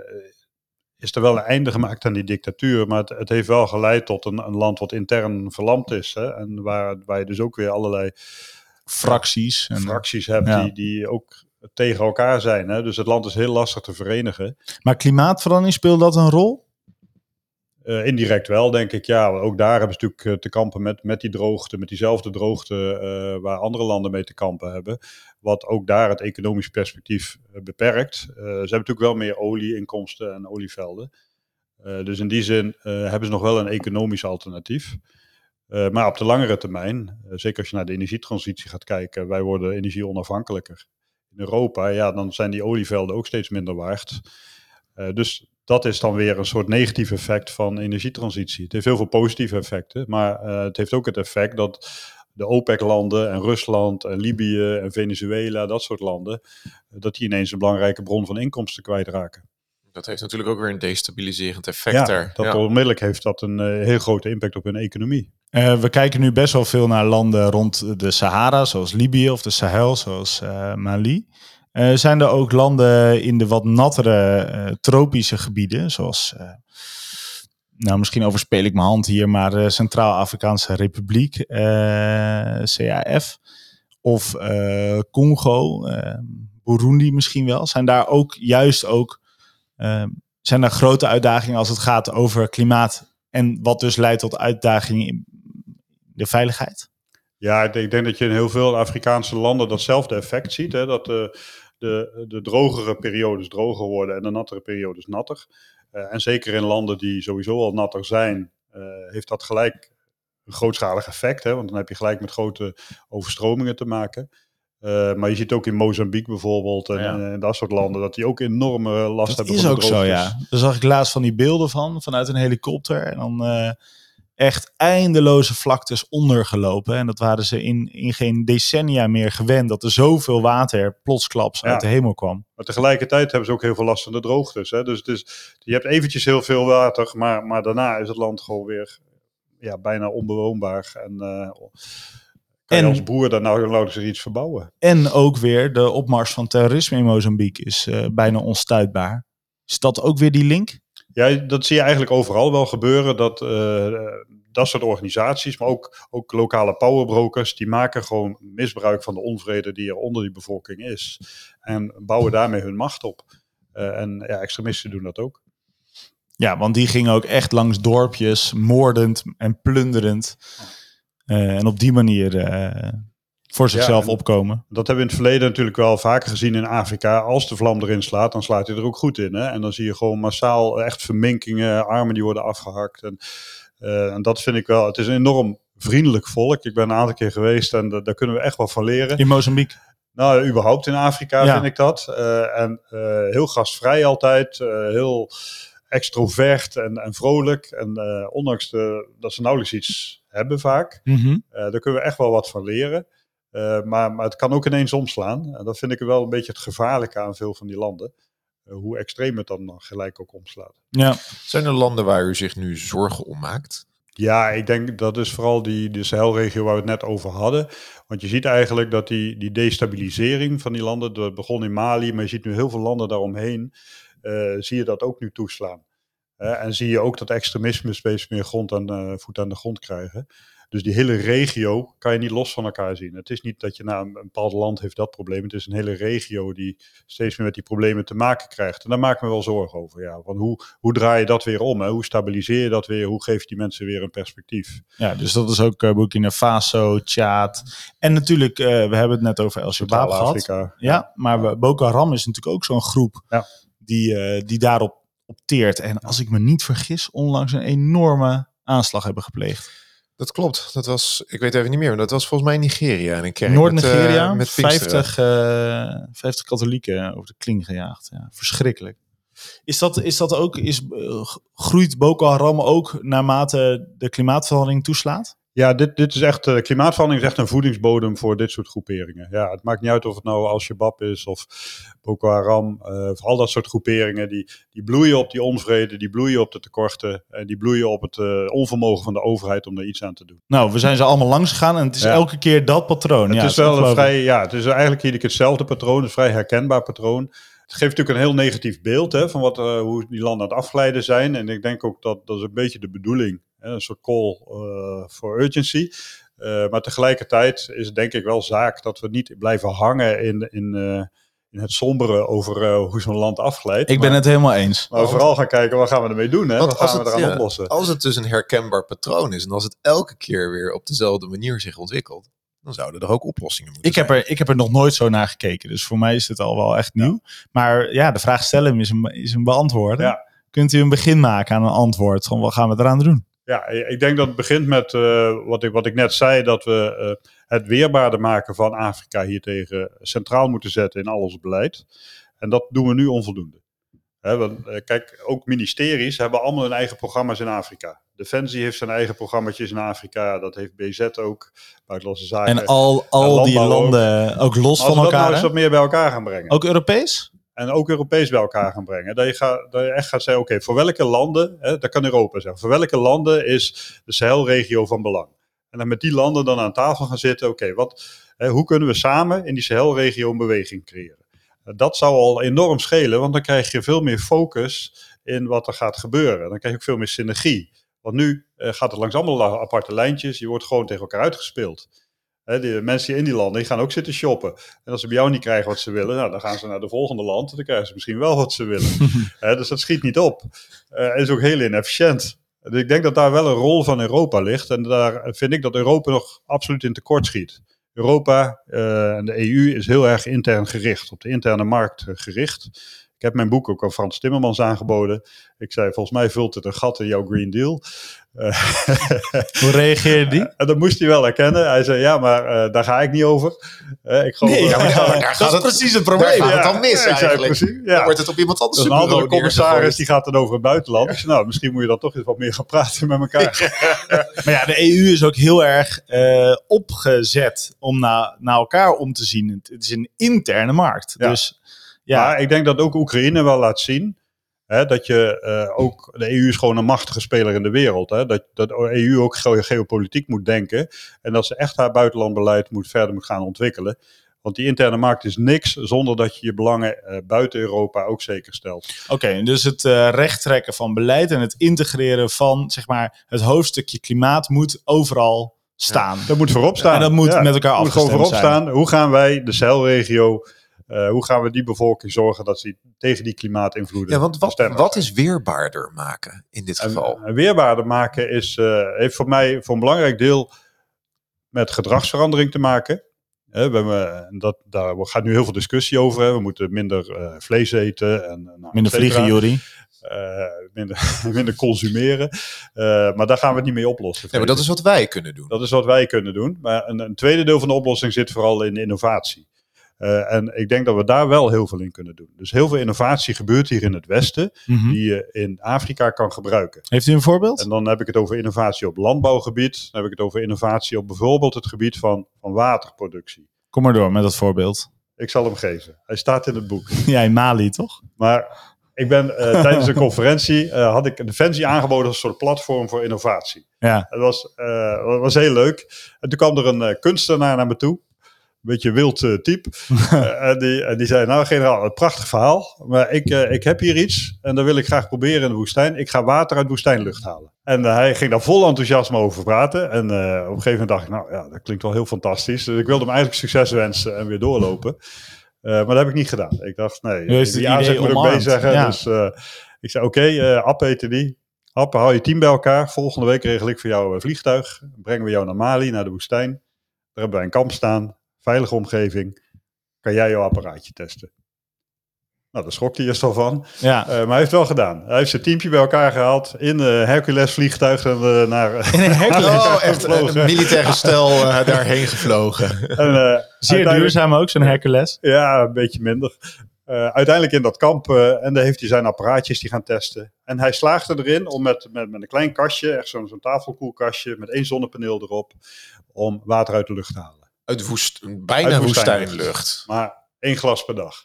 is er wel een einde gemaakt aan die dictatuur. Maar het, het heeft wel geleid tot een, een, land wat intern verlamd is. Hè? En waar, waar je dus ook weer allerlei fracties, en, fracties hebt ja. die, die ook tegen elkaar zijn. Hè? Dus het land is heel lastig te verenigen. Maar klimaatverandering speelt dat een rol? Uh, indirect wel, denk ik. Ja, ook daar hebben ze natuurlijk te kampen met, met die droogte, met diezelfde droogte uh, waar andere landen mee te kampen hebben. Wat ook daar het economisch perspectief uh, beperkt. ze hebben natuurlijk wel meer olieinkomsten en olievelden. dus in die zin hebben ze nog wel een economisch alternatief. maar op de langere termijn, zeker als je naar de energietransitie gaat kijken, wij worden energie onafhankelijker. In Europa, ja, dan zijn die olievelden ook steeds minder waard. dus dat is dan weer een soort negatief effect van energietransitie. Het heeft heel veel positieve effecten, maar het heeft ook het effect dat de OPEC-landen en Rusland en Libië en Venezuela, dat soort landen, dat die ineens een belangrijke bron van inkomsten kwijtraken. Dat heeft natuurlijk ook weer een destabiliserend effect ja, daar. Dat ja. onmiddellijk heeft dat een uh, heel grote impact op hun economie. Uh, we kijken nu best wel veel naar landen rond de Sahara, zoals Libië of de Sahel, zoals uh, Mali. Uh, zijn er ook landen in de wat nattere uh, tropische gebieden, zoals, uh, nou misschien overspeel ik mijn hand hier, maar Centraal-Afrikaanse Republiek, CAF, of Congo, Burundi misschien wel, zijn daar ook juist ook, zijn daar grote uitdagingen als het gaat over klimaat en wat dus leidt tot uitdagingen in de veiligheid? Ja, ik denk dat je in heel veel Afrikaanse landen datzelfde effect ziet. Hè? Dat de, de drogere periodes droger worden en de nattere periodes natter. Uh, en zeker in landen die sowieso al natter zijn, uh, heeft dat gelijk een grootschalig effect. Hè? Want dan heb je gelijk met grote overstromingen te maken. Uh, maar je ziet ook in Mozambique bijvoorbeeld en, ja. en, dat soort landen dat die ook enorme last dat hebben. is ook zo, ja. Daar zag ik laatst van die beelden van, vanuit een helikopter. En dan uh, echt eindeloze vlaktes ondergelopen. En dat waren ze in, in geen decennia meer gewend, dat er zoveel water plotsklaps ja. uit de hemel kwam. Maar tegelijkertijd hebben ze ook heel veel last van de droogtes. Hè? Dus, dus je hebt eventjes heel veel water, maar, maar daarna is het land gewoon weer ja, bijna onbewoonbaar. En uh, kan en, je als boer daar nou nauwelijks iets verbouwen. En ook weer de opmars van terrorisme in Mozambique is uh, bijna onstuitbaar. Is dat ook weer die link? Ja, dat zie je eigenlijk overal wel gebeuren. Dat uh, dat soort organisaties, maar ook, ook lokale powerbrokers, die maken gewoon misbruik van de onvrede die er onder die bevolking is. En bouwen daarmee hun macht op. Uh, en ja, extremisten doen dat ook. Ja, want die gingen ook echt langs dorpjes, moordend en plunderend. Uh, en op die manier voor zichzelf ja, opkomen. Dat hebben we in het verleden natuurlijk wel vaker gezien in Afrika. Als de vlam erin slaat, dan slaat hij er ook goed in. Hè? En dan zie je gewoon massaal echt verminkingen, armen die worden afgehakt. En, uh, en dat vind ik wel, het is een enorm vriendelijk volk. Ik ben een aantal keer geweest en daar kunnen we echt wel van leren. In Mozambique? Nou, überhaupt in Afrika ja. vind ik dat. Uh, en uh, heel gastvrij altijd, heel extrovert en, en vrolijk. En ondanks de, dat ze nauwelijks iets hebben vaak, mm -hmm. daar kunnen we echt wel wat van leren. Uh, maar, maar het kan ook ineens omslaan. En dat vind ik wel een beetje het gevaarlijke aan veel van die landen. Uh, hoe extreem het dan gelijk ook omslaat. Ja. Zijn er landen waar u zich nu zorgen om maakt? Ja, ik denk dat is vooral die de Sahelregio waar we het net over hadden. Want je ziet eigenlijk dat die, die destabilisering van die landen, dat begon in Mali, maar je ziet nu heel veel landen daaromheen, uh, zie je dat ook nu toeslaan. en zie je ook dat extremisme steeds meer grond aan, voet aan de grond krijgen. Dus die hele regio kan je niet los van elkaar zien. Het is niet dat je nou, een bepaald land heeft dat probleem. Het is een hele regio die steeds meer met die problemen te maken krijgt. En daar maak ik me wel zorgen over. Ja. Want hoe, hoe draai je dat weer om? Hè? Hoe stabiliseer je dat weer? Hoe geef je die mensen weer een perspectief? Ja, dus dat is ook uh, Burkina Faso, Tjaad. En natuurlijk, uh, we hebben het net over El Shabaab gehad. Ja, ja, maar we, Boko Haram is natuurlijk ook zo'n groep ja. die, uh, die daarop opteert. En als ik me niet vergis, onlangs een enorme aanslag hebben gepleegd. Dat klopt. Dat was, ik weet even niet meer, maar dat was volgens mij Nigeria. En een kerk Noord-Nigeria, met, uh, met 50, uh, 50 katholieken over de kling gejaagd. Ja, verschrikkelijk. Is dat, is dat ook, is, uh, groeit Boko Haram ook naarmate de klimaatverandering toeslaat? Ja, dit, dit is echt, uh, klimaatverandering is echt een voedingsbodem voor dit soort groeperingen. Ja, het maakt niet uit of het nou Al-Shabaab is of Boko Haram, uh, of al dat soort groeperingen, die, die bloeien op die onvrede, die bloeien op de tekorten en die bloeien op het uh, onvermogen van de overheid om er iets aan te doen. Nou, we zijn ze allemaal langs gegaan en het is ja. elke keer dat patroon. Het ja, is wel een vrij, ja, het is eigenlijk iedere keer hetzelfde patroon, een vrij herkenbaar patroon. het geeft natuurlijk een heel negatief beeld hè, van wat, eh, hoe die landen aan het afglijden zijn. En ik denk ook dat dat is een beetje de bedoeling. Een soort call uh, for urgency. Uh, maar tegelijkertijd is het denk ik wel zaak dat we niet blijven hangen in, in, in het sombere over hoe zo'n land afglijdt. Ik ben maar, het helemaal eens. Maar vooral gaan kijken, wat gaan we ermee doen? Hè? Want Wat gaan als we het, eraan ja, oplossen? Als het dus een herkenbaar patroon is en als het elke keer weer op dezelfde manier zich ontwikkelt, dan zouden er ook oplossingen moeten Ik heb, zijn. er, ik heb er nog nooit zo naar gekeken. Dus voor mij is dit al wel echt nieuw. Maar ja, de vraag stellen is een, is een beantwoorden. Ja. Kunt u een begin maken aan een antwoord? Van wat gaan we eraan doen? Ja, ik denk dat het begint met uh, wat, ik, wat ik net zei, dat we uh, het weerbaarder maken van Afrika hiertegen centraal moeten zetten in al ons beleid. En dat doen we nu onvoldoende. He, want, uh, kijk, ook ministeries hebben allemaal hun eigen programma's in Afrika. Defensie heeft zijn eigen programma's in Afrika. Dat heeft BZ ook, Buitenlandse Zaken. En al, al en die landen ook, ook los Als van we elkaar. dat nou eens wat meer bij elkaar gaan brengen. Ook Europees? En ook Europees bij elkaar gaan brengen. Dat je, dat je echt gaat zeggen, oké, voor welke landen, hè, dat kan Europa zeggen, voor welke landen is de Sahelregio van belang? En dan met die landen dan aan tafel gaan zitten, oké, wat, hoe kunnen we samen in die Sahelregio een beweging creëren? Dat zou al enorm schelen, want dan krijg je veel meer focus in wat er gaat gebeuren. Dan krijg je ook veel meer synergie. Want nu uh, gaat het langs allemaal aparte lijntjes, je wordt gewoon tegen elkaar uitgespeeld. He, de mensen die in die landen die gaan ook zitten shoppen. En als ze bij jou niet krijgen wat ze willen, nou, dan gaan ze naar de volgende land. En dan krijgen ze misschien wel wat ze willen. He, dus dat schiet niet op. Uh, is ook heel inefficiënt. Dus ik denk dat daar wel een rol van Europa ligt. En daar vind ik dat Europa nog absoluut in tekort schiet. Europa uh, en de EU is heel erg intern gericht, op de interne markt gericht. Ik heb mijn boek ook aan Frans Timmermans aangeboden. Ik zei, volgens mij vult het een gat in jouw Green Deal. Uh, Hoe reageerde die? en dat moest hij wel herkennen. Hij zei, ja, maar uh, daar ga ik niet over. Uh, ik geloof, nee, ja, maar daar, daar dat is precies het probleem. Daar gaat het dan mis ja, eigenlijk. Precies, ja. Dan wordt het op iemand anders dus een andere commissaris die gaat dan over het buitenland. Ja. Dus nou, misschien moet je dan toch eens wat meer gaan praten met elkaar. maar ja, de EU is ook heel erg uh, opgezet om na, naar elkaar om te zien. Het is een interne markt. Ja. Dus ja. Maar ik denk dat ook Oekraïne wel laat zien hè, dat je uh, ook, de EU is gewoon een machtige speler in de wereld. Hè, dat, dat de EU ook ge geopolitiek moet denken en dat ze echt haar buitenlandbeleid moet, verder moet gaan ontwikkelen. Want die interne markt is niks zonder dat je je belangen uh, buiten Europa ook zeker stelt. Oké, okay, dus het uh, recht trekken van beleid en het integreren van zeg maar, het hoofdstukje klimaat moet overal staan. Ja, dat moet voorop staan. En dat moet ja, met elkaar moet afgestemd gewoon voorop zijn. staan. Hoe gaan wij de Sahelregio uh, hoe gaan we die bevolking zorgen dat ze tegen die klimaatinvloeden Ja, want wat, wat is weerbaarder maken in dit geval? En, en weerbaarder maken is, uh, heeft voor mij voor een belangrijk deel met gedragsverandering te maken. He, we hebben, dat, daar gaat nu heel veel discussie over. Hè. We moeten minder uh, vlees eten. En, nou, minder vliegen, Jori. Uh, minder, minder consumeren. Uh, maar daar gaan we het niet mee oplossen. Ja, maar dat is wat wij kunnen doen. Dat is wat wij kunnen doen. Maar een, een tweede deel van de oplossing zit vooral in innovatie. Uh, en ik denk dat we daar wel heel veel in kunnen doen. Dus heel veel innovatie gebeurt hier in het Westen, Mhm. die je in Afrika kan gebruiken. Heeft u een voorbeeld? En dan heb ik het over innovatie op landbouwgebied. Dan heb ik het over innovatie op bijvoorbeeld het gebied van, van waterproductie. Kom maar door met dat voorbeeld. Ik zal hem geven. Hij staat in het boek. Ja, in Mali toch? Maar ik ben uh, tijdens een conferentie uh, had ik Defensie aangeboden als een soort platform voor innovatie. Ja. Het was, uh, was heel leuk. En toen kwam er een kunstenaar naar me toe. Een beetje wild uh, type. uh, en, die, en die zei, nou generaal, een prachtig verhaal. Maar ik, uh, ik heb hier iets en dat wil ik graag proberen in de woestijn. Ik ga water uit woestijnlucht halen. En hij ging daar vol enthousiasme over praten. En op een gegeven moment dacht ik, nou ja, dat klinkt wel heel fantastisch. Dus ik wilde hem eigenlijk succes wensen en weer doorlopen. Maar dat heb ik niet gedaan. Ik dacht, nee, dus die aanzet moet ik zeggen. Ja. Dus ik zei, oké, okay, App heette die. App, hou je team bij elkaar. Volgende week regel ik voor jou een vliegtuig. Brengen we jou naar Mali, naar de woestijn. Daar hebben wij een kamp staan veilige omgeving, kan jij jouw apparaatje testen. Nou, daar schrok hij eerst al van. Ja. Uh, maar hij heeft het wel gedaan. Hij heeft zijn teampje bij elkaar gehaald in een Hercules vliegtuig en, uh, naar... In een Hercules? oh, echt een militaire stel uh, daarheen gevlogen. En, Zeer duurzaam ook, zo'n Hercules. Ja, een beetje minder. Uh, uiteindelijk in dat kamp uh, en daar heeft hij zijn apparaatjes die gaan testen. En hij slaagde erin om met, met, met een klein kastje, echt zo'n zo'n tafelkoelkastje met één zonnepaneel erop, om water uit de lucht te halen. Uit woest, bijna uit woestijnlucht. Maar één glas per dag.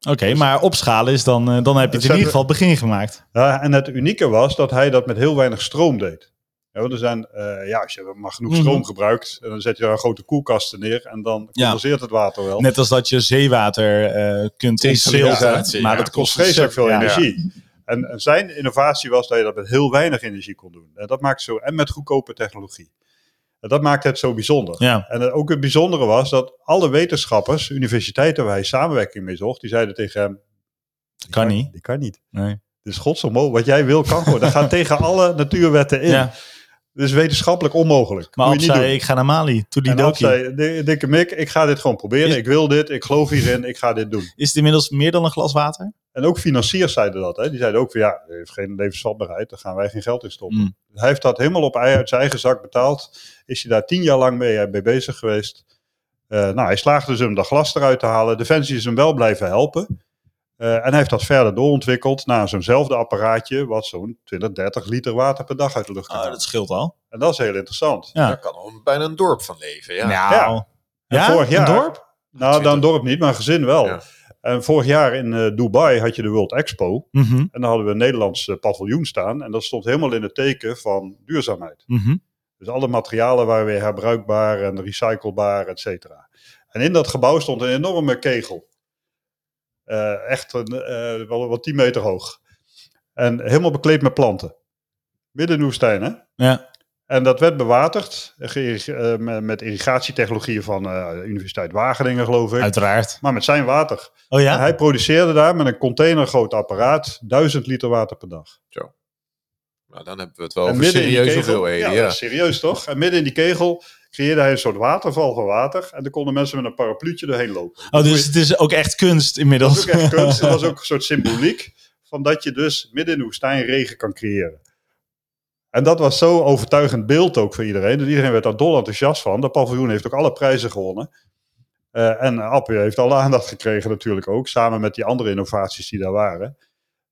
Oké, okay, dus, maar opschalen is dan, uh, dan heb je het in ieder geval het begin gemaakt. Ja, en het unieke was dat hij dat met heel weinig stroom deed. Ja, want er zijn, eh, ja, als je maar genoeg Mhm. stroom gebruikt, en dan zet je daar een grote koelkasten neer en dan Ja. condenseert het water wel. Net als dat je zeewater eh kunt ja. maar Ja, dat het kost kost vreselijk veel ja. energie. En, en zijn innovatie was dat je dat met heel weinig energie kon doen. En dat maakt zo, en met goedkope technologie. En dat maakt het zo bijzonder. Ja, En ook het bijzondere was dat alle wetenschappers, universiteiten waar hij samenwerking mee zocht, die zeiden tegen hem: "Die Kan niet." Die kan niet. nee. Is godsomogelijk. Wat jij wil, kan gewoon. Dat gaat tegen alle natuurwetten in. ja. Is wetenschappelijk onmogelijk. Maar Moet Ab je niet zei, doen. ik ga naar Mali. Toen die dokie. zei, "Di- dikke Mick, ik ga dit gewoon proberen. Is- Ik wil dit, ik geloof hierin, ik ga dit doen. Is het inmiddels meer dan een glas water? En ook financiers zeiden dat. Hè. Die zeiden ook van ja, heeft geen levensvatbaarheid, daar gaan wij geen geld in stoppen. Mm. Hij heeft dat helemaal op ei- uit zijn eigen zak betaald. Is hij daar tien jaar lang mee, eh, mee bezig geweest. Eh, nou, hij slaagde dus om dat glas eruit te halen. Defensie is hem wel blijven helpen. Eh, en hij heeft dat verder doorontwikkeld naar zo'nzelfde apparaatje, wat zo'n 20, 30 liter water per dag uit de lucht kan Oh, halen. dat scheelt al. En dat is heel interessant. Ja. Daar kan een- bijna een dorp van leven. Ja. Nou, Ja. Vorig jaar, Een dorp? Nou, dan een dorp niet, maar een gezin wel. Ja. En vorig jaar in eh, Dubai had je de World Expo. Mhm, En dan hadden we een Nederlands eh, paviljoen staan. En dat stond helemaal in het teken van duurzaamheid. mhm. Dus alle materialen waren weer herbruikbaar en recyclebaar, et cetera. En in dat gebouw stond een enorme kegel. Eh, echt een, wel, wel 10 meter hoog. En helemaal bekleed met planten. Midden in de woestijn, hè? Ja. En dat werd bewaterd eh, eh, met, irrigatietechnologieën van eh, de Universiteit Wageningen, geloof ik. Uiteraard. Maar met zijn water. Oh En ja? hij produceerde daar met een containergroot apparaat 1000 liter water per dag. Nou, dan hebben we het wel En over serieuze kegel- hoeveelheden. Ja, Ja, serieus toch? En midden in die kegel creëerde hij een soort waterval van water. En dan konden mensen met een parapluutje doorheen lopen. Oh, dus het is ook echt kunst inmiddels. was ook echt kunst. Dat was ook een soort symboliek van dat je dus midden in de woestijn regen kan creëren. En dat was zo overtuigend beeld ook voor iedereen. Dus iedereen werd daar dol enthousiast van. Dat paviljoen heeft ook alle prijzen gewonnen. Eh, en Appie heeft alle aandacht gekregen natuurlijk ook. Samen met die andere innovaties die daar waren.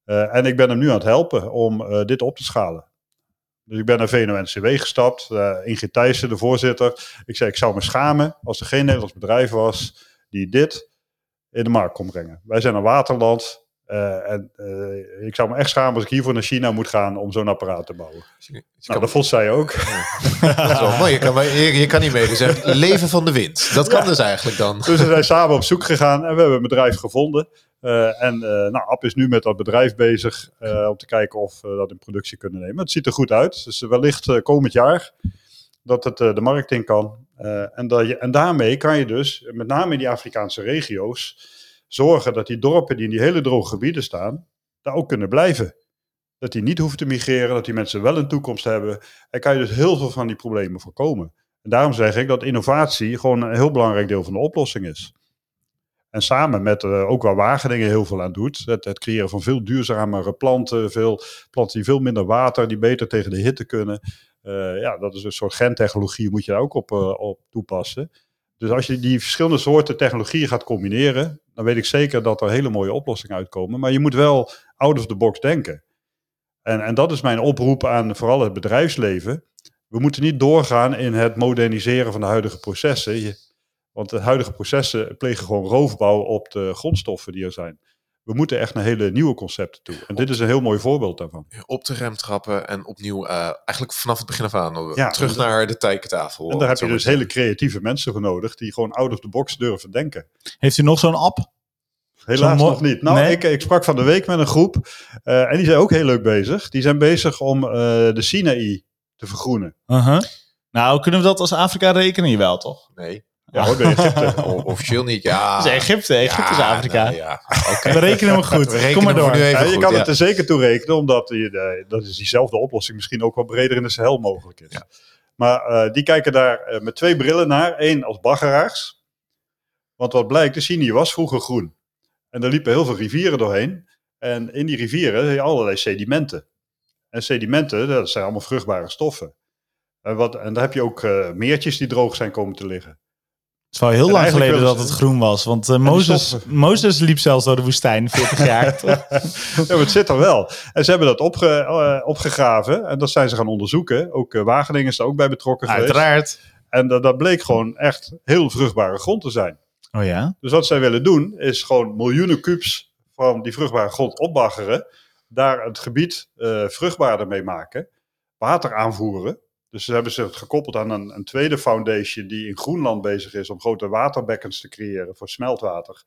Eh, en ik ben hem nu aan het helpen om eh, dit op te schalen. Dus ik ben naar VNO-NCW gestapt. Ingrid Thijssen, de voorzitter. Ik zei, ik zou me schamen als er geen Nederlands bedrijf was die dit in de markt kon brengen. Wij zijn een waterland. Eh, en eh, ik zou me echt schamen als ik hiervoor naar China moet gaan om zo'n apparaat te bouwen. Dus Nou, kan- dat vond zij ook. dat is wel mooi. Je kan, je, je kan niet mee. Dus echt leven van de wind. Dat kan dus eigenlijk dan. Dus we zijn samen op zoek gegaan en we hebben een bedrijf gevonden. Eh, en nou, App is nu met dat bedrijf bezig om te kijken of we dat in productie kunnen nemen. Het ziet er goed uit. Dus wellicht komend jaar dat het de markt in kan. En, dat je, en daarmee kan je dus, met name in die Afrikaanse regio's, zorgen dat die dorpen die in die hele droge gebieden staan, daar ook kunnen blijven. Dat die niet hoeven te migreren, dat die mensen wel een toekomst hebben. En kan je dus heel veel van die problemen voorkomen. En daarom zeg ik dat innovatie gewoon een heel belangrijk deel van de oplossing is. En samen met eh, ook waar Wageningen heel veel aan doet, het, creëren van veel duurzamere planten, veel planten die veel minder water, die beter tegen de hitte kunnen. Eh, ja, dat is een soort gentechnologie, moet je daar ook op, eh, op toepassen. Dus als je die verschillende soorten technologieën gaat combineren, dan weet ik zeker dat er hele mooie oplossingen uitkomen. Maar je moet wel out of the box denken. En, en dat is mijn oproep aan vooral het bedrijfsleven. We moeten niet doorgaan in het moderniseren van de huidige processen. Want de huidige processen plegen gewoon roofbouw op de grondstoffen die er zijn. We moeten echt naar hele nieuwe concepten toe. En dit is een heel mooi voorbeeld daarvan. Op de rem trappen en opnieuw, eh, eigenlijk vanaf het begin af aan, Ja, terug naar de teikentafel. En daar heb je dus hele creatieve mensen voor nodig die gewoon out of the box durven denken. Heeft u nog zo'n app? Helaas nog niet. Nou, Nee? ik, ik sprak van de week met een groep eh, en die zijn ook heel leuk bezig. Die zijn bezig om eh, de Sinaï te vergroenen. Uh-huh. Nou, kunnen we dat als Afrika rekenen? Wel, toch? Nee, Ja, hoor, Egypte. o- officieel niet. Ja. Dat is Egypte. Egypte is Ja, Afrika. nou ja, oké. We rekenen hem goed. Rekenen Kom maar door. voor nu even Ja, je goed, kan ja. het er zeker toe rekenen, omdat je, dat is diezelfde oplossing misschien ook wel breder in de Sahel mogelijk is. Ja. Maar eh, die kijken daar eh, met twee brillen naar. Eén als baggeraars. Want wat blijkt, de Sinai was vroeger groen. En er liepen heel veel rivieren doorheen. En in die rivieren heb je allerlei sedimenten. En sedimenten, dat zijn allemaal vruchtbare stoffen. En, wat, en daar heb je ook eh, meertjes die droog zijn komen te liggen. Het is wel heel En lang geleden dat het groen was. Want eh, Mozes. Mozes liep zelfs door de woestijn, 40 jaar. ja, maar het zit er wel. En ze hebben dat opge, eh, opgegraven. En dat zijn ze gaan onderzoeken. Ook eh, Wageningen is er ook bij betrokken geweest. Uiteraard. En dat, dat bleek gewoon echt heel vruchtbare grond te zijn. Oh ja? Dus wat zij willen doen, is gewoon miljoenen kubus van die vruchtbare grond opbaggeren. Daar het gebied vruchtbaarder mee maken. Water aanvoeren. Dus ze hebben zich gekoppeld aan een, een tweede foundation die in Groenland bezig is om grote waterbekkens te creëren voor smeltwater.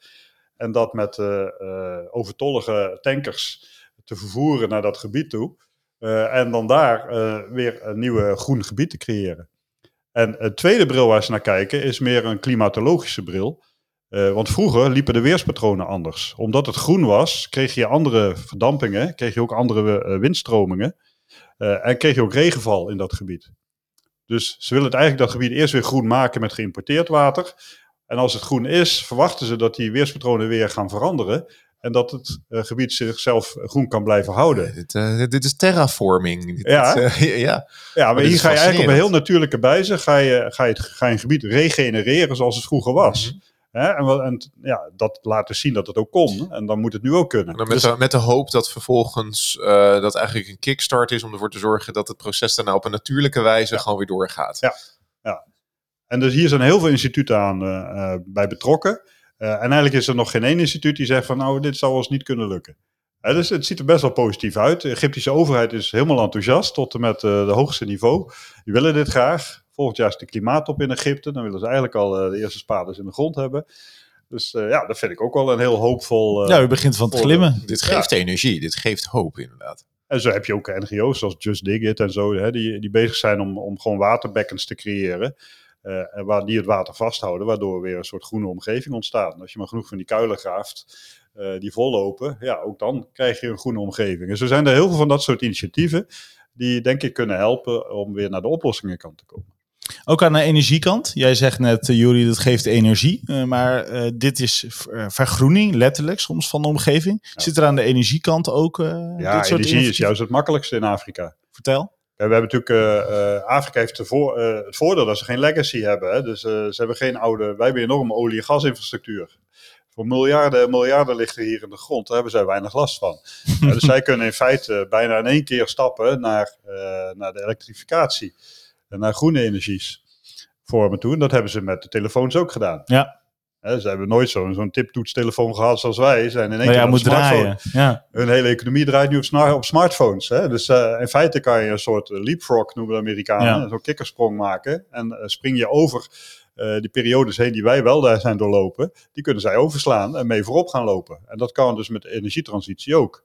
En dat met uh, uh, overtollige tankers te vervoeren naar dat gebied toe. Uh, en dan daar weer een nieuw groen gebied te creëren. En het tweede bril waar ze naar kijken is meer een klimatologische bril. Want vroeger liepen de weerspatronen anders. Omdat het groen was, kreeg je andere verdampingen, kreeg je ook andere windstromingen. Uh, en kreeg je ook regenval in dat gebied. Dus ze willen het eigenlijk dat gebied eerst weer groen maken met geïmporteerd water. En als het groen is, verwachten ze dat die weerspatronen weer gaan veranderen. En dat het gebied zichzelf groen kan blijven houden. Dit, dit is terraforming. Dit, ja. Dit, ja. ja, maar hier ga je eigenlijk op een heel natuurlijke wijze ga je, ga je, het, ga je een gebied regenereren zoals het vroeger was. Mm -hmm. Hè? En, en ja, dat laat dus zien dat het ook kon. En dan moet het nu ook kunnen. Met, dus, de, met de hoop dat vervolgens uh, dat eigenlijk een kickstart is om ervoor te zorgen dat het proces daarna op een natuurlijke wijze ja. gewoon weer doorgaat. Ja, ja. En dus hier zijn heel veel instituten aan uh, uh, bij betrokken. en eigenlijk is er nog geen één instituut die zegt van nou, dit zal ons niet kunnen lukken. Hè, dus het ziet er best wel positief uit. De Egyptische overheid is helemaal enthousiast tot en met de hoogste niveau. Die willen dit graag. Volgend jaar is de klimaattop in Egypte. Dan willen ze eigenlijk al uh, de eerste spades in de grond hebben. Dus uh, ja, dat vind ik ook wel een heel hoopvol... Uh, ja, u begint van te glimmen. Dit geeft ja. energie, dit geeft hoop inderdaad. En zo heb je ook NGO's zoals Just Dig It en zo, hè, die, die bezig zijn om, om gewoon waterbekkens te creëren. Uh, waar die het water vasthouden, waardoor weer een soort groene omgeving ontstaat. En als je maar genoeg van die kuilen graaft, uh, die vollopen, ja, ook dan krijg je een groene omgeving. En zo zijn er heel veel van dat soort initiatieven, die denk ik kunnen helpen om weer naar de oplossingenkant te komen. Ook aan de energiekant. Jij zegt net, uh, Juri, dat geeft energie. Uh, maar uh, dit is vergroening, letterlijk soms, van de omgeving. Ja. Zit er aan de energiekant ook Ja, dit soort energie is juist het makkelijkste in Afrika. Vertel. Ja, we hebben natuurlijk, Afrika heeft de voor, het voordeel dat ze geen legacy hebben. Hè? Dus ze hebben geen oude, wij hebben enorme olie- en gasinfrastructuur. Voor miljarden en miljarden ligt er hier in de grond. Daar hebben zij weinig last van. dus zij kunnen in feite bijna in één keer stappen naar, naar de elektrificatie naar groene energies vormen toe. En dat hebben ze met de telefoons ook gedaan. Ja. He, ze hebben nooit zo'n zo'n tiptoetstelefoon gehad zoals wij. Ze zijn in één keer ja, moet draaien. Ja. Hun hele economie draait nu op, op smartphones. Hè? Dus uh, in feite kan je een soort leapfrog, noemen de Amerikanen, Ja. zo'n kikkersprong maken. En uh, spring je over uh, die periodes heen die wij wel daar zijn doorlopen. Die kunnen zij overslaan en mee voorop gaan lopen. En dat kan dus met de energietransitie ook.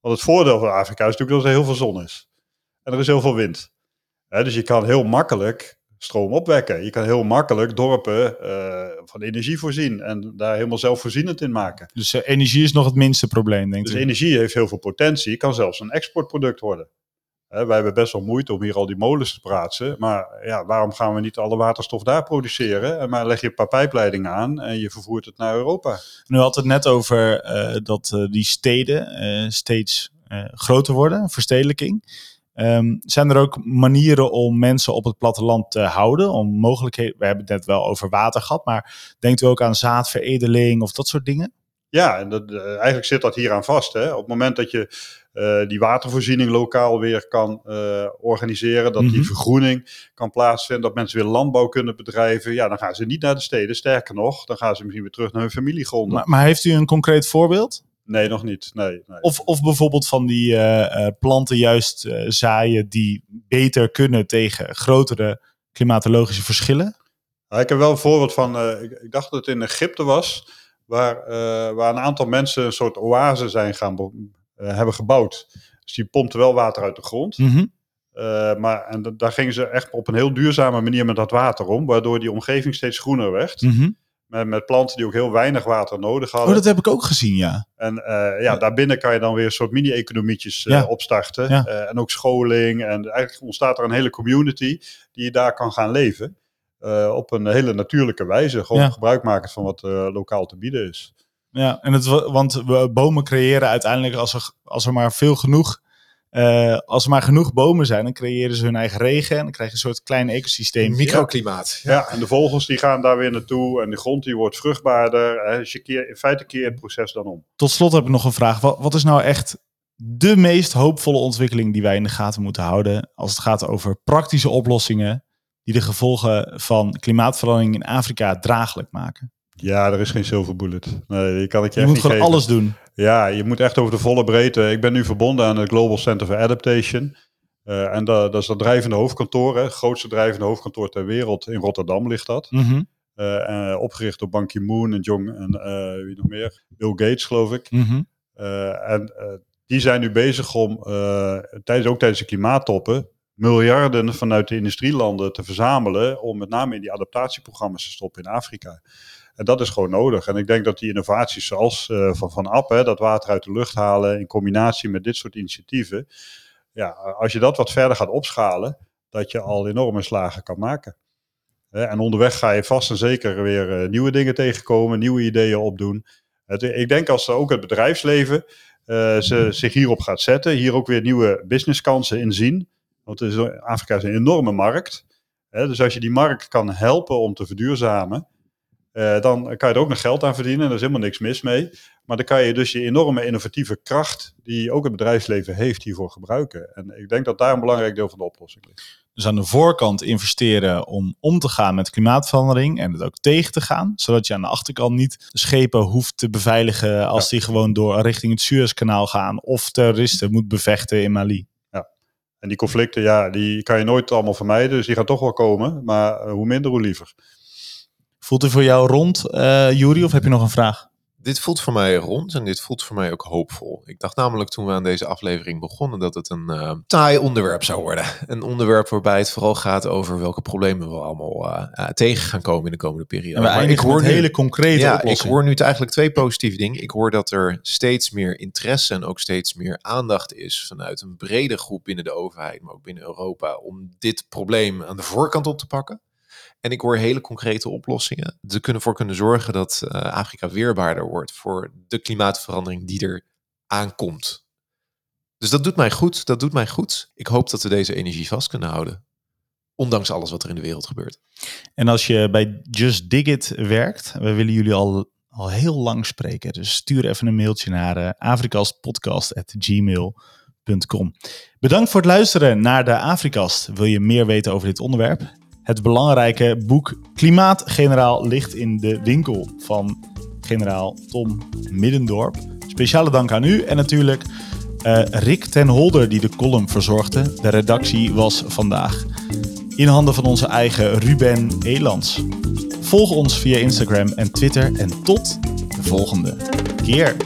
Want het voordeel van Afrika is natuurlijk dat er heel veel zon is. En er is heel veel wind. He, dus je kan heel makkelijk stroom opwekken. Je kan heel makkelijk dorpen uh, van energie voorzien en daar helemaal zelfvoorzienend in maken. Dus uh, energie is nog het minste probleem, denk ik. Dus energie heeft heel veel potentie, kan zelfs een exportproduct worden. He, wij hebben best wel moeite om hier al die molens te praten, maar ja, waarom gaan we niet alle waterstof daar produceren? En maar leg je een paar pijpleidingen aan en je vervoert het naar Europa. Nu had het net over uh, dat die steden steeds groter worden, verstedelijking. Um, zijn er ook manieren om mensen op het platteland te houden? Om mogelijkheden, we hebben het net wel over water gehad, maar denkt u ook aan zaadveredeling of dat soort dingen? Ja, en dat, uh, eigenlijk zit dat hier aan vast. Hè? Op het moment dat je uh, die watervoorziening lokaal weer kan uh, organiseren, dat mm -hmm. die vergroening kan plaatsvinden, dat mensen weer landbouw kunnen bedrijven, ja, dan gaan ze niet naar de steden. Sterker nog, dan gaan ze misschien weer terug naar hun familiegronden. Maar, maar heeft u een concreet voorbeeld? Nee, nog niet. Nee, nee. Of, of bijvoorbeeld van die uh, uh, planten juist uh, zaaien die beter kunnen tegen grotere klimatologische verschillen? Nou, ik heb wel een voorbeeld van, ik, ik, dacht dat het in Egypte was, waar, waar een aantal mensen een soort oase zijn gaan hebben gebouwd. Dus die pompten wel water uit de grond. Mm -hmm. maar en daar gingen ze echt op een heel duurzame manier met dat water om, waardoor die omgeving steeds groener werd. Mm -hmm. Met, met, planten die ook heel weinig water nodig hadden. Oh, dat heb ik ook gezien, ja. En uh, ja, ja, daarbinnen kan je dan weer een soort mini-economietjes uh, Ja. opstarten. Ja. Uh, en ook scholing. En eigenlijk ontstaat er een hele community die je daar kan gaan leven. Op een hele natuurlijke wijze. Gewoon gebruik maken van wat lokaal te bieden is. Ja, en het, wa- want we- bomen creëren uiteindelijk, als er, als er maar veel genoeg, eh, als er maar genoeg bomen zijn, dan creëren ze hun eigen regen en dan krijg je een soort klein ecosysteem. Microklimaat. Ja. en de vogels die gaan daar weer naartoe. En de grond die wordt vruchtbaarder. Hè, Dus je keer, in feite keer het proces dan om. Tot slot heb ik nog een vraag. Wat, wat is nou echt de meest hoopvolle ontwikkeling die wij in de gaten moeten houden als het gaat over praktische oplossingen die de gevolgen van klimaatverandering in Afrika draaglijk maken? Ja, er is geen silver bullet. Nee, die kan ik je, Je echt moet niet gewoon geven. alles doen. Ja, je moet echt over de volle breedte. Ik ben nu verbonden aan het Global Center for Adaptation. Uh, en dat, dat is dat drijvende hoofdkantoor, hè, het grootste drijvende hoofdkantoor ter wereld. In Rotterdam ligt dat. Mhm. Uh, opgericht door Ban Ki-moon en Jong en wie nog meer? Bill Gates, geloof ik. Mhm. en die zijn nu bezig om, tijdens, ook tijdens de klimaattoppen, miljarden vanuit de industrielanden te verzamelen om met name in die adaptatieprogramma's te stoppen in Afrika. En dat is gewoon nodig. En ik denk dat die innovaties zoals uh, van, van App, hè, dat water uit de lucht halen in combinatie met dit soort initiatieven, ja, als je dat wat verder gaat opschalen, dat je al enorme slagen kan maken. En onderweg ga je vast en zeker weer uh, nieuwe dingen tegenkomen, nieuwe ideeën opdoen. Ik denk als ook het bedrijfsleven uh, ze, zich hierop gaat zetten, hier ook weer nieuwe businesskansen in zien. Want Afrika is een enorme markt. Dus als je die markt kan helpen om te verduurzamen, uh, dan kan je er ook nog geld aan verdienen. Daar is helemaal niks mis mee. Maar dan kan je dus je enorme innovatieve kracht, die ook het bedrijfsleven heeft, hiervoor gebruiken. En ik denk dat daar een belangrijk deel van de oplossing ligt. Dus aan de voorkant investeren om om te gaan met klimaatverandering en het ook tegen te gaan. Zodat je aan de achterkant niet schepen hoeft te beveiligen als die gewoon door richting het Suezkanaal gaan. Of terroristen moet bevechten in Mali. Ja, en die conflicten, ja, die kan je nooit allemaal vermijden. Dus die gaan toch wel komen. Maar hoe minder, hoe liever. Voelt het voor jou rond, uh, Juri, of heb je nog een vraag? Dit voelt voor mij rond en dit voelt voor mij ook hoopvol. Ik dacht namelijk toen we aan deze aflevering begonnen dat het een uh, taai onderwerp zou worden. Een onderwerp waarbij het vooral gaat over welke problemen we allemaal uh, tegen gaan komen in de komende periode. En we ik hoor nu, hele concrete ja, Ik hoor nu eigenlijk twee positieve dingen. Ik hoor dat er steeds meer interesse en ook steeds meer aandacht is vanuit een brede groep binnen de overheid, maar ook binnen Europa, om dit probleem aan de voorkant op te pakken. En ik hoor hele concrete oplossingen. Ze kunnen voor kunnen zorgen dat uh, Afrika weerbaarder wordt voor de klimaatverandering die er aankomt. Dus dat doet mij goed. Dat doet mij goed. Ik hoop dat we deze energie vast kunnen houden. Ondanks alles wat er in de wereld gebeurt. En als je bij Just Dig It werkt, we willen jullie al, al heel lang spreken. Dus stuur even een mailtje naar uh, afrikaspodcast.gmail.com. Bedankt voor het luisteren naar de Afrikast. Wil je meer weten over dit onderwerp? Het belangrijke boek Klimaatgeneraal ligt in de winkel van generaal Tom Middendorp. Speciale dank aan u en natuurlijk uh, Rick ten Holder die de column verzorgde. De redactie was vandaag in handen van onze eigen Ruben Elands. Volg ons via Instagram en Twitter en tot de volgende keer.